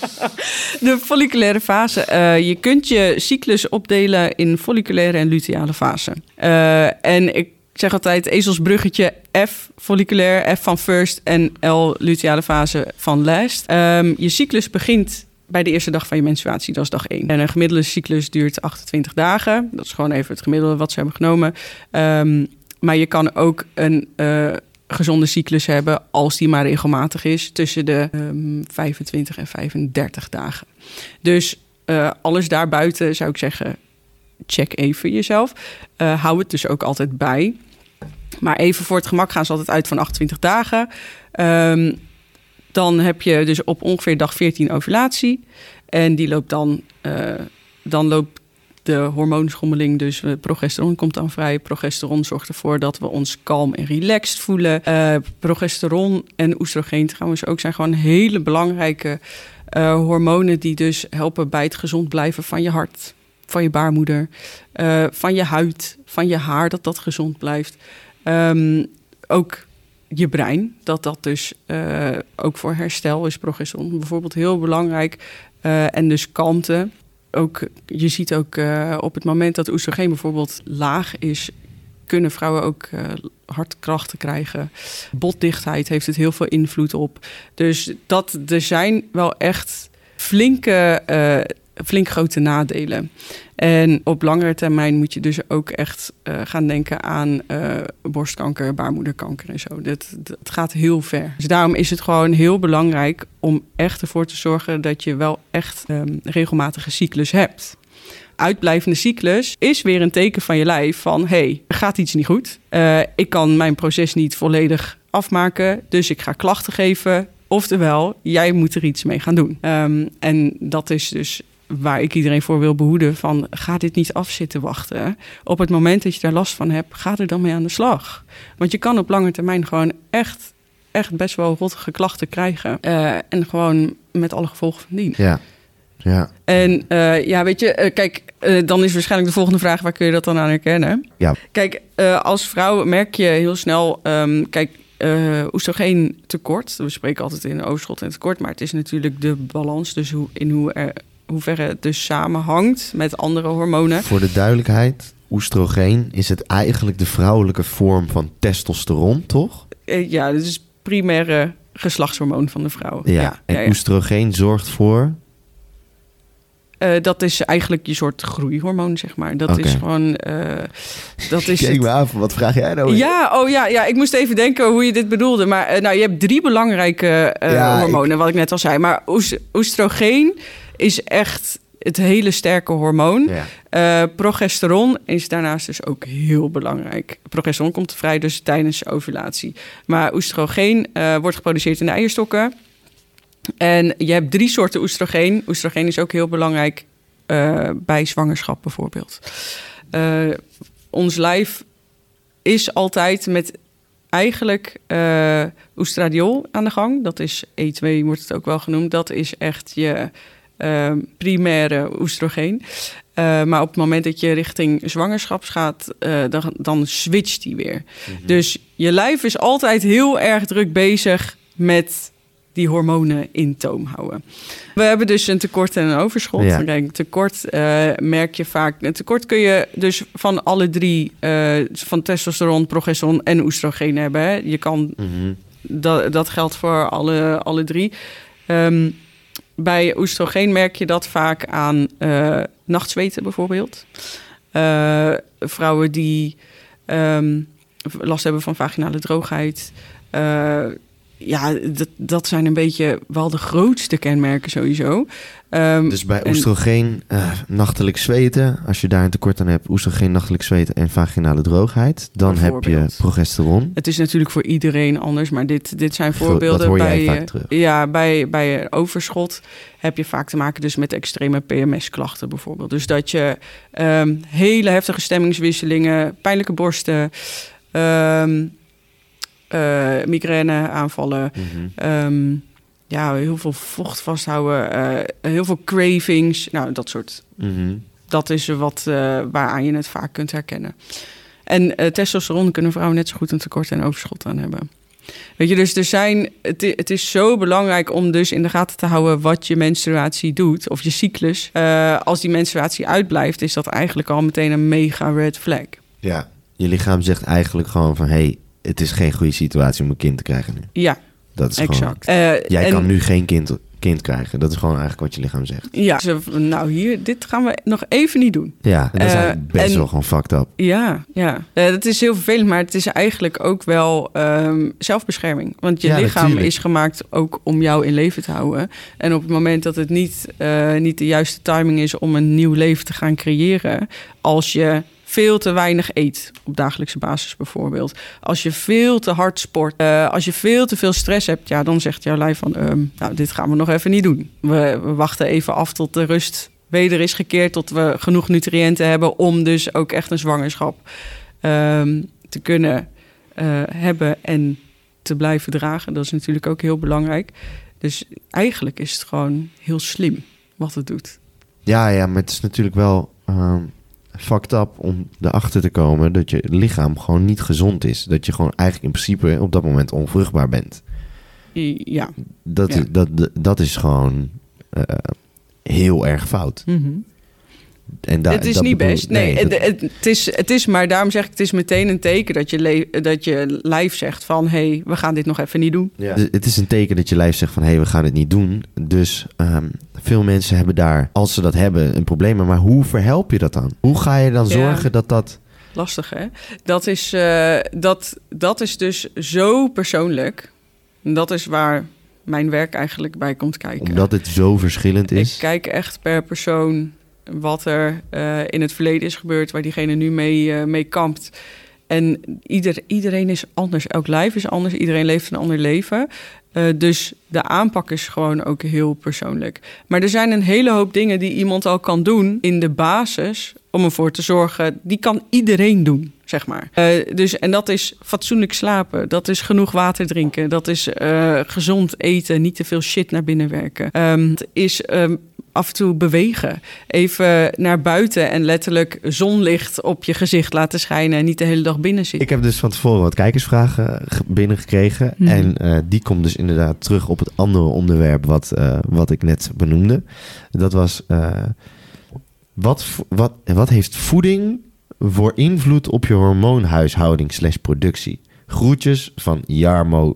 De folliculaire fase. eh, je kunt je cyclus opdelen in folliculaire en luteale fase. Eh, en ik zeg altijd ezelsbruggetje F folliculair, F van first en L luteale fase van last. Ehm, je cyclus begint bij de eerste dag van je menstruatie, dat is dag 1. En een gemiddelde cyclus duurt 28 dagen. Dat is gewoon even het gemiddelde wat ze hebben genomen. Ehm, maar je kan ook een eh, gezonde cyclus hebben, als die maar regelmatig is, tussen de ehm, 25 en 35 dagen. Dus eh, alles daarbuiten zou ik zeggen, check even jezelf. Eh, hou het dus ook altijd bij. Maar even voor het gemak gaan ze altijd uit van 28 dagen. Ehm, dan heb je dus op ongeveer dag 14 ovulatie. En die loopt dan, eh, dan loopt de hormoonschommeling, dus eh, progesteron komt dan vrij. Progesteron zorgt ervoor dat we ons kalm en relaxed voelen. Eh, progesteron en oestrogeen trouwens ook zijn gewoon hele belangrijke eh, hormonen die dus helpen bij het gezond blijven van je hart, van je baarmoeder, van je huid, van je haar, dat dat gezond blijft. Ehm, ook je brein. Dat dat dus ook voor herstel is progesteron bijvoorbeeld heel belangrijk. En dus kalmte. Ook, je ziet ook eh, op het moment dat oestrogeen bijvoorbeeld laag is, kunnen vrouwen ook uh, hartkrachten krijgen. Botdichtheid heeft het heel veel invloed op. Dus dat, er zijn wel echt flinke, uh, flink grote nadelen. En op langere termijn moet je dus ook echt uh, gaan denken aan borstkanker, baarmoederkanker en zo. Dat, gaat heel ver. Dus daarom is het gewoon heel belangrijk om echt ervoor te zorgen dat je wel echt um, regelmatige cyclus hebt uitblijvende cyclus is weer een teken van je lijf van hey, gaat iets niet goed. Uh, ik kan mijn proces niet volledig afmaken, dus ik ga klachten geven. Oftewel, jij moet er iets mee gaan doen. Um, en dat is dus waar ik iedereen voor wil behoeden van ga dit niet afzitten wachten. Op het moment dat je daar last van hebt, ga er dan mee aan de slag. Want je kan op lange termijn gewoon echt, echt best wel rottige klachten krijgen. Uh, en gewoon met alle gevolgen van dien. Ja. Ja. En uh, ja, weet je, uh, kijk, uh, dan is waarschijnlijk de volgende vraag: waar kun je dat dan aan herkennen? Ja. Kijk, als vrouw merk je heel snel, um, kijk, oestrogeen tekort. We spreken altijd in overschot en tekort, maar het is natuurlijk de balans, dus hoe, in hoe er, hoeverre het dus samenhangt met andere hormonen. Voor de duidelijkheid, oestrogeen is het eigenlijk de vrouwelijke vorm van testosteron, toch? ja, dat is primaire geslachtshormoon van de vrouw. Ja, ja en ja, ja. oestrogeen zorgt voor uh, dat is eigenlijk je soort groeihormoon, zeg maar. Dat okay. is gewoon. Uh, dat is Kijk het... me af, wat vraag jij nou? Ja, oh ja, ja, ik moest even denken hoe je dit bedoelde. Maar uh, nou, je hebt drie belangrijke hormonen, ik... wat ik net al zei. Maar oestrogeen is echt het hele sterke hormoon. Ja. progesteron is daarnaast dus ook heel belangrijk. Progesteron komt vrij dus tijdens ovulatie. Maar oestrogeen wordt geproduceerd in de eierstokken. En je hebt drie soorten oestrogeen. Oestrogeen is ook heel belangrijk uh, bij zwangerschap bijvoorbeeld. Ons lijf is altijd met eigenlijk oestradiol aan de gang. Dat is E2, wordt het ook wel genoemd. Dat is echt je primaire oestrogeen. maar op het moment dat je richting zwangerschap gaat, dan, dan switcht die weer. Mm -hmm. Dus je lijf is altijd heel erg druk bezig met die hormonen in toom houden. We hebben dus een tekort en een overschot. Ja. Kijk, tekort uh, merk je vaak. Een tekort kun je dus van alle drie, van testosteron, progesteron en oestrogeen hebben. Hè. Je kan, mm -hmm. dat, dat geldt voor alle, alle drie. Um, bij oestrogeen merk je dat vaak aan uh, nachtzweten bijvoorbeeld. vrouwen die um, last hebben van vaginale droogheid ja, dat, dat zijn een beetje wel de grootste kenmerken sowieso. Um, dus bij oestrogeen, uh, nachtelijk zweten, als je daar een tekort aan hebt, oestrogeen, nachtelijk zweten en vaginale droogheid, dan heb je progesteron. Het is natuurlijk voor iedereen anders, maar dit, dit zijn voorbeelden. Dat hoor jij bij, vaak terug. Ja, bij, bij overschot heb je vaak te maken dus met extreme PMS-klachten bijvoorbeeld. Dus dat je um, hele heftige stemmingswisselingen, pijnlijke borsten. Um, uh, migraine aanvallen. Mm -hmm. um, ja, heel veel vocht vasthouden. Uh, heel veel cravings. Nou, dat soort. Mm -hmm. Dat is wat uh, waaraan je het vaak kunt herkennen. En testosteron kunnen vrouwen net zo goed een tekort en overschot aan hebben. Weet je, dus er zijn, het, het, is zo belangrijk om dus in de gaten te houden wat je menstruatie doet, of je cyclus. Uh, als die menstruatie uitblijft, is dat eigenlijk al meteen een mega red flag. Ja, je lichaam zegt eigenlijk gewoon van, hey, het is geen goede situatie om een kind te krijgen nu. Ja, dat is exact. Gewoon, uh, jij en, kan nu geen kind, kind krijgen. Dat is gewoon eigenlijk wat je lichaam zegt. Ja, nou hier, dit gaan we nog even niet doen. Ja, dat is uh, best en, wel gewoon fucked up. Ja, ja. Uh, dat is heel vervelend, maar het is eigenlijk ook wel um, zelfbescherming. Want je Ja, lichaam natuurlijk. is gemaakt ook om jou in leven te houden. En op het moment dat het niet, uh, niet de juiste timing is om een nieuw leven te gaan creëren, als je veel te weinig eet op dagelijkse basis bijvoorbeeld. Als je veel te hard sport, uh, als je veel te veel stress hebt, ja, dan zegt jouw lijf van, um, nou, dit gaan we nog even niet doen. We, wachten even af tot de rust weder is gekeerd, tot we genoeg nutriënten hebben om dus ook echt een zwangerschap um, te kunnen uh, hebben en te blijven dragen. Dat is natuurlijk ook heel belangrijk. Dus eigenlijk is het gewoon heel slim wat het doet. Ja, ja, maar het is natuurlijk wel. Um fucked up om erachter te komen dat je lichaam gewoon niet gezond is. Dat je gewoon eigenlijk in principe op dat moment onvruchtbaar bent. Ja. Dat, Ja. is, dat, dat is gewoon eh, heel erg fout. Mhm. En da- het is dat niet bedoel- best. Nee, dat- het, is, het is, maar daarom zeg ik, het is meteen een teken dat je, dat je lijf zegt van... hé, hey, we gaan dit nog even niet doen. Dus Het is een teken dat je lijf zegt van hé, hey, we gaan het niet doen. Dus ehm, veel mensen hebben daar, als ze dat hebben, een probleem. Maar hoe verhelp je dat dan? Hoe ga je dan Ja. zorgen dat dat... Lastig, hè? Dat is, eh, dat, dat is dus zo persoonlijk. En Dat is waar mijn werk eigenlijk bij komt kijken. Omdat het zo verschillend Ik is. kijk echt per persoon wat er eh, in het verleden is gebeurd, waar diegene nu mee, eh, mee kampt. En ieder, iedereen is anders. Elk lijf is anders. Iedereen leeft een ander leven. Eh, dus de aanpak is gewoon ook heel persoonlijk. Maar er zijn een hele hoop dingen die iemand al kan doen in de basis om ervoor te zorgen. Die kan iedereen doen, zeg maar. Eh, dus, en dat is fatsoenlijk slapen. Dat is genoeg water drinken. Dat is eh, gezond eten. Niet te veel shit naar binnen werken. Ehm, het is ehm, af en toe bewegen. Even naar buiten en letterlijk zonlicht op je gezicht laten schijnen. En niet de hele dag binnen zitten. Ik heb dus van tevoren wat kijkersvragen ge- binnengekregen. Mhm. En eh, die komt dus inderdaad terug op het andere onderwerp wat, eh, wat ik net benoemde. Dat was, eh, wat, wat, wat heeft voeding voor invloed op je hormoonhuishouding slash productie? Groetjes van Jarmo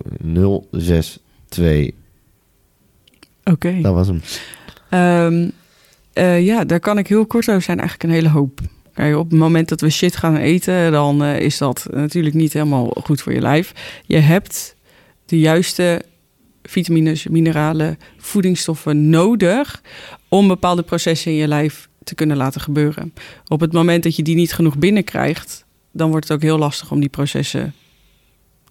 062. Oké. Dat was hem. Ehm, eh, ja, daar kan ik heel kort over zijn. Eigenlijk een hele hoop. Kijk, op het moment dat we shit gaan eten, dan eh, is dat natuurlijk niet helemaal goed voor je lijf. Je hebt de juiste vitamines, mineralen, voedingsstoffen nodig om bepaalde processen in je lijf te kunnen laten gebeuren. Op het moment dat je die niet genoeg binnenkrijgt, dan wordt het ook heel lastig om die processen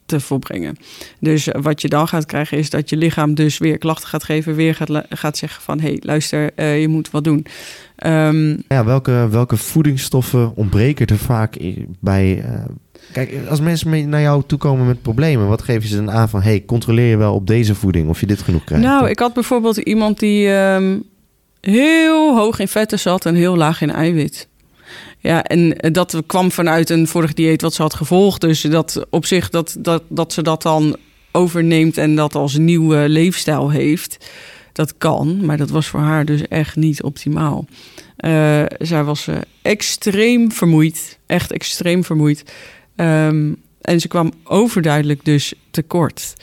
te volbrengen. Dus wat je dan gaat krijgen is dat je lichaam dus weer klachten gaat geven, weer gaat, gaat zeggen van hé, hey, luister, eh, je moet wat doen. Ehm, Ja, welke, welke voedingsstoffen ontbreken er vaak bij... eh, Kijk, als mensen naar jou toe komen met problemen, wat geef je ze dan aan van... hey, controleer je wel op deze voeding of je dit genoeg krijgt? nou, ik had bijvoorbeeld iemand die ehm, heel hoog in vetten zat en heel laag in eiwit. Ja, en eh, dat kwam vanuit een vorig dieet wat ze had gevolgd. Dus dat op zich dat, dat, dat ze dat dan overneemt en dat als nieuwe leefstijl heeft. Dat kan, maar dat was voor haar dus echt niet optimaal. Eh, zij was eh, extreem vermoeid, echt extreem vermoeid. Ehm, en ze kwam overduidelijk dus tekort.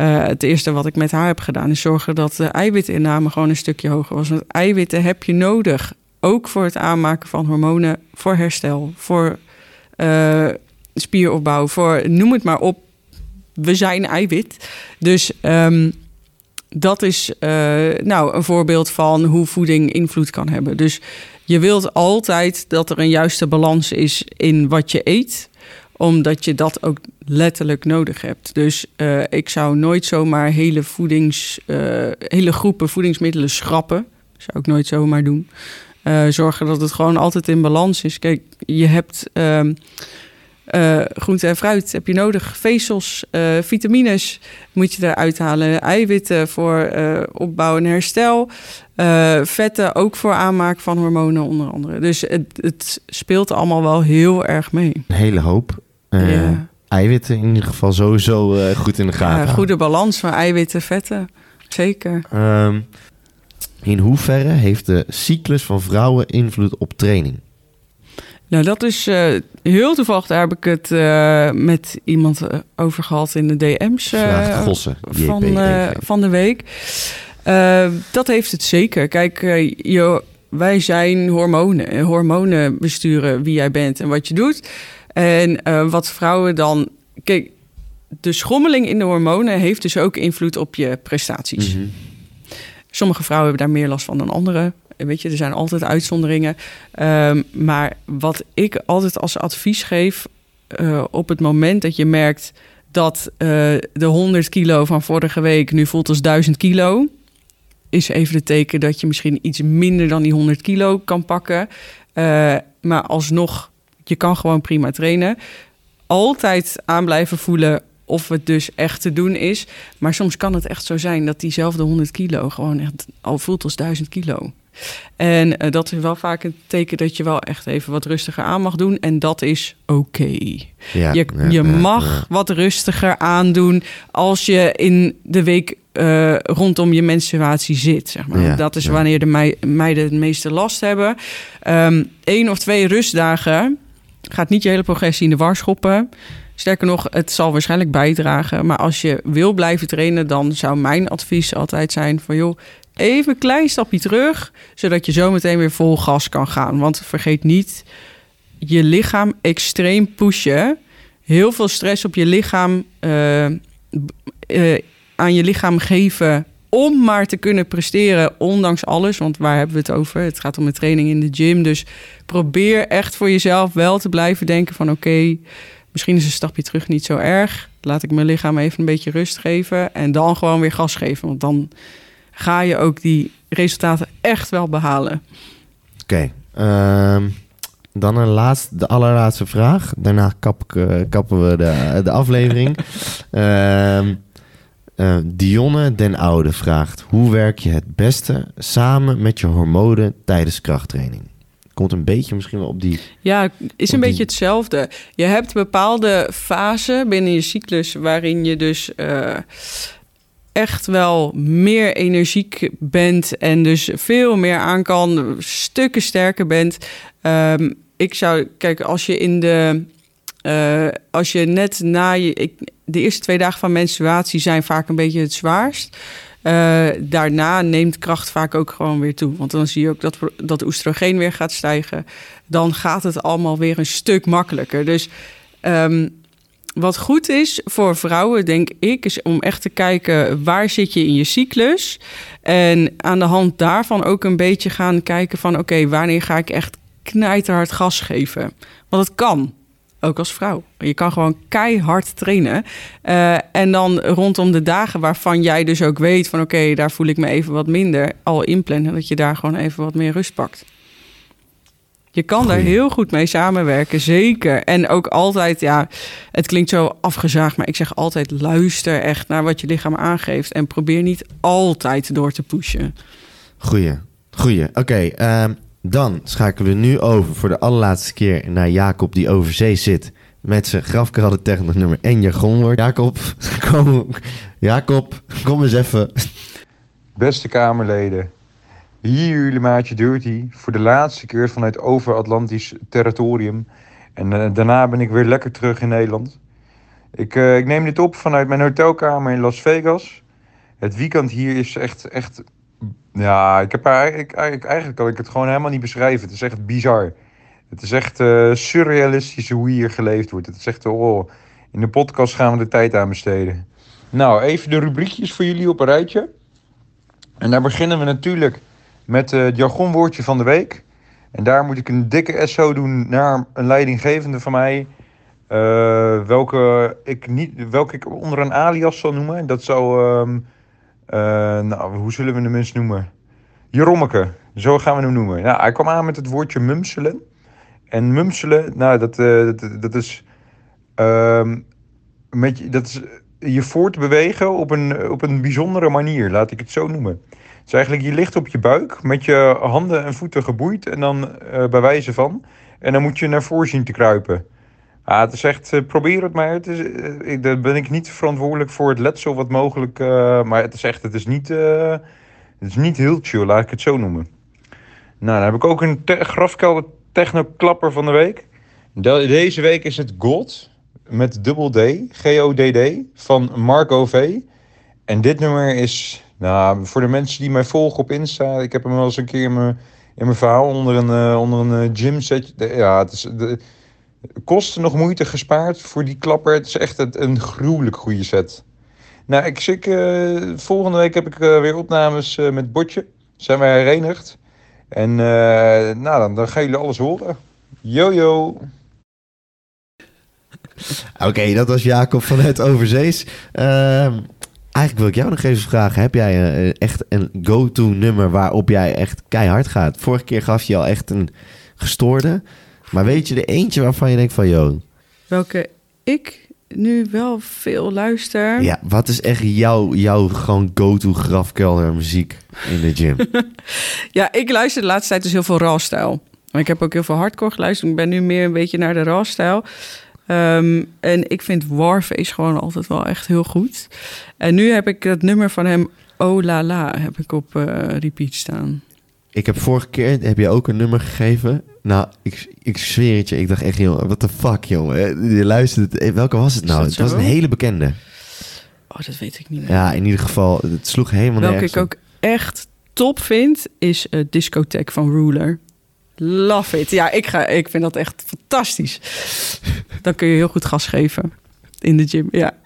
Eh, het eerste wat ik met haar heb gedaan is zorgen dat de eiwitinname gewoon een stukje hoger was. Want eiwitten heb je nodig, ook voor het aanmaken van hormonen, voor herstel, voor eh, spieropbouw, voor noem het maar op. We zijn eiwit. Dus ehm, dat is eh, nou een voorbeeld van hoe voeding invloed kan hebben. Dus je wilt altijd dat er een juiste balans is in wat je eet omdat je dat ook letterlijk nodig hebt. Dus eh, ik zou nooit zomaar hele, voedings, eh, hele groepen voedingsmiddelen schrappen. Zou ik nooit zomaar doen. Eh, zorgen dat het gewoon altijd in balans is. Kijk, je hebt ehm, eh, groente en fruit heb je nodig. Vezels, vitamines moet je eruit halen. Eiwitten voor opbouw en herstel. Vetten ook voor aanmaak van hormonen onder andere. Dus het, het speelt allemaal wel heel erg mee. Een hele hoop. Eh, Ja. Eiwitten in ieder geval sowieso eh, goed in de gaten. Ja, goede balans van eiwitten, vetten. Zeker. Ehm, in hoeverre heeft de cyclus van vrouwen invloed op training? Nou, dat is eh, heel toevallig. Daar heb ik het met iemand over gehad in de DM's. Vraagt Gossen. van, van de week. Dat heeft het zeker. Kijk, je, wij zijn hormonen. En Hormonen besturen wie jij bent en wat je doet. En eh, wat vrouwen dan. Kijk, de schommeling in de hormonen heeft dus ook invloed op je prestaties. Mhm. Sommige vrouwen hebben daar meer last van dan anderen. Weet je, er zijn altijd uitzonderingen. Ehm, maar wat ik altijd als advies geef, eh, op het moment dat je merkt dat eh, de 100 kilo van vorige week nu voelt als 1000 kilo, is even de teken dat je misschien iets minder dan die 100 kilo kan pakken. Maar alsnog, je kan gewoon prima trainen. Altijd aan blijven voelen of het dus echt te doen is. Maar soms kan het echt zo zijn dat diezelfde 100 kilo gewoon echt al voelt als 1000 kilo. En eh, dat is wel vaak een teken dat je wel echt even wat rustiger aan mag doen. En dat is oké. Ja, Je, ja, je ja, mag wat rustiger aandoen als je in de week eh, rondom je menstruatie zit. Zeg maar. Dat is wanneer de mei- meiden het meeste last hebben. Eén of twee rustdagen gaat niet je hele progressie in de war schoppen. Sterker nog, het zal waarschijnlijk bijdragen. Maar als je wil blijven trainen, dan zou mijn advies altijd zijn van joh, even een klein stapje terug, zodat je zo meteen weer vol gas kan gaan. Want vergeet niet, je lichaam extreem pushen, heel veel stress op je lichaam, eh, eh, aan je lichaam geven om maar te kunnen presteren, ondanks alles. Want waar hebben we het over? Het gaat om de training in de gym. Dus probeer echt voor jezelf wel te blijven denken van oké, misschien is een stapje terug niet zo erg. Laat ik mijn lichaam even een beetje rust geven en dan gewoon weer gas geven. Want dan ga je ook die resultaten echt wel behalen. Oké. ehm, dan een laatste, de allerlaatste vraag. Daarna kap, eh, kappen we de, de aflevering. Ehm, eh, Dionne den Oude vraagt... Hoe werk je het beste samen met je hormonen tijdens krachttraining? Komt een beetje misschien wel op die... Ja, is een die- beetje hetzelfde. Je hebt bepaalde fasen binnen je cyclus waarin je dus eh, echt wel meer energiek bent en dus veel meer aan kan, stukken sterker bent. Ehm, ik zou, kijk, als je in de, eh, als je net na je, de eerste twee dagen van menstruatie zijn vaak een beetje het zwaarst. Eh, daarna neemt kracht vaak ook gewoon weer toe. Want dan zie je ook dat, dat oestrogeen weer gaat stijgen. Dan gaat het allemaal weer een stuk makkelijker. Dus ehm, wat goed is voor vrouwen, denk ik, is om echt te kijken waar zit je in je cyclus. En aan de hand daarvan ook een beetje gaan kijken van oké, wanneer ga ik echt knijterhard gas geven? Want het kan. Ook als vrouw. Je kan gewoon keihard trainen. Eh, en dan rondom de dagen waarvan jij dus ook weet van oké, daar voel ik me even wat minder. Al inplannen dat je daar gewoon even wat meer rust pakt. Je kan daar heel goed mee samenwerken, zeker. En ook altijd, ja, het klinkt zo afgezaagd, maar ik zeg altijd: luister echt naar wat je lichaam aangeeft. En probeer niet altijd door te pushen. Goeie, goeie. Oké, ehm, dan schakelen we nu over voor de allerlaatste keer naar Jacob die over zee zit. Met zijn technisch nummer en jargonwoord. Jacob, kom, Jacob, kom eens even. Beste Kamerleden, hier jullie maatje Dirty voor de laatste keer vanuit over-Atlantisch territorium. En eh, daarna ben ik weer lekker terug in Nederland. Ik, eh, ik neem dit op vanuit mijn hotelkamer in Las Vegas. Het weekend hier is echt, echt ja, ik heb eigenlijk, eigenlijk, eigenlijk kan ik het gewoon helemaal niet beschrijven. Het is echt bizar. Het is echt eh, surrealistisch hoe hier geleefd wordt. Het is echt, oh, in de podcast gaan we de tijd aan besteden. Nou, even de rubriekjes voor jullie op een rijtje. En daar beginnen we natuurlijk met eh, het jargonwoordje van de week. En daar moet ik een dikke SO doen naar een leidinggevende van mij. eh, welke, ik niet, welke ik onder een alias zal noemen. Dat zou, ehm, eh, nou, hoe zullen we hem eens noemen? Jerommeke, zo gaan we hem noemen. Ja, hij kwam aan met het woordje mumselen. En mumselen, nou, dat, eh, dat, dat is... ehm, met, je- dat is je voortbewegen op een, op een bijzondere manier, laat ik het zo noemen. Het is eigenlijk, je ligt op je buik met je handen en voeten geboeid en dan eh, bij wijze van. En dan moet je naar voren zien te kruipen. Ah, het is echt, eh, probeer het maar. Het is, eh, ik, daar ben ik niet verantwoordelijk voor het letsel wat mogelijk. eh, maar het is echt, het is niet, het is niet heel chill, laat ik het zo noemen. Nou, dan heb ik ook een te- grafkelder technoklapper van de week. De- deze week is het God met dubbel D, G-O-D-D, van Marco V. En dit nummer is, nou, voor de mensen die mij volgen op Insta, ik heb hem wel eens een keer in mijn, in mijn verhaal onder een, onder een gym set. Ja, het is, de, kosten nog moeite gespaard voor die klapper. Het is echt een, gruwelijk goede set. Nou, ik, ik, eh, volgende week heb ik eh, weer opnames eh, met Botje. Zijn wij herenigd. En nou, dan, dan gaan jullie alles horen. Yo. Oké, dat was Jacob van het Overzees. Ehm, eigenlijk wil ik jou nog even vragen. Heb jij echt een go-to nummer waarop jij echt keihard gaat? Vorige keer gaf je al echt een gestoorde. Maar weet je er eentje waarvan je denkt van... Yo, Welke ik nu wel veel luister. Ja, wat is echt jouw, jouw gewoon go-to grafkelder muziek in de gym? Ja, ik luister de laatste tijd dus heel veel raw-stijl. Maar ik heb ook heel veel hardcore geluisterd. Ik ben nu meer een beetje naar de raw-stijl. Ehm, en ik vind Warface gewoon altijd wel echt heel goed. En nu heb ik het nummer van hem, Oh La La, heb ik op eh, repeat staan. Ik heb vorige keer, heb je ook een nummer gegeven? Nou, ik, ik zweer het je, ik dacht echt, jongen, what the fuck, jongen. Je luistert, eh, welke was het nou? Het was een hele bekende. Oh, dat weet ik niet meer. Ja, in ieder geval, het sloeg helemaal Welke nergens ik ook echt top vind, is uh, Discotheque van Ruler. Love it. Ja, ik, ga, ik vind dat echt fantastisch. Dan kun je heel goed gas geven in de gym. Ja,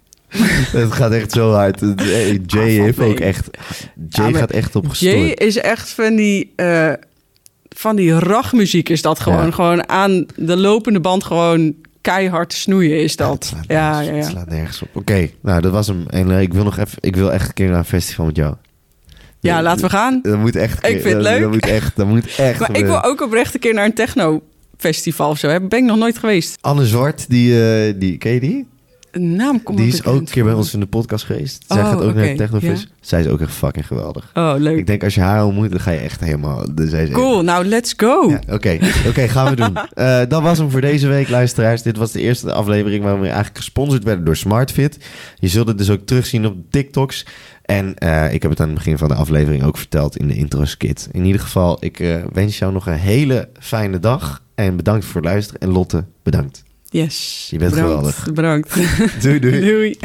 Het gaat echt zo hard. Eh, Jay Ah, heeft ook echt... Jay Ja, gaat echt op Jay gestoord. is echt van die, eh van die ragmuziek is dat gewoon. Ja. Gewoon aan de lopende band gewoon keihard snoeien is dat. Ja, nergens- ja, Het ja. slaat nergens op. Oké, nou dat was hem. En eh, ik wil nog even, ik wil echt een keer naar een festival met jou. Ja, laten we gaan. Dat moet echt. Ik vind het leuk. Dat moet echt. Dat moet echt. Maar ik wil ook oprecht een keer naar een techno festival of zo. Ben ik nog nooit geweest. Anne Zwart, die, die ken je die? Een naam komt Die is ook een keer bij ons in de podcast geweest. Zij Oh, gaat ook naar oké, Technofest. ja. Zij is ook echt fucking geweldig. Oh, leuk. Ik denk als je haar ontmoet, dan ga je echt helemaal. Dan zij Cool, nou let's go. Ja, Oké, oké, gaan we doen. Eh, dat was hem voor deze week, luisteraars. Dit was de eerste aflevering waarin we eigenlijk gesponsord werden door SmartFit. Je zult het dus ook terugzien op de TikToks. En eh, ik heb het aan het begin van de aflevering ook verteld in de intro-skit. In ieder geval, ik eh, wens jou nog een hele fijne dag. En bedankt voor het luisteren. En Lotte, bedankt. Yes. Je bent Bedankt. geweldig. Bedankt. Doei, doei. Doei.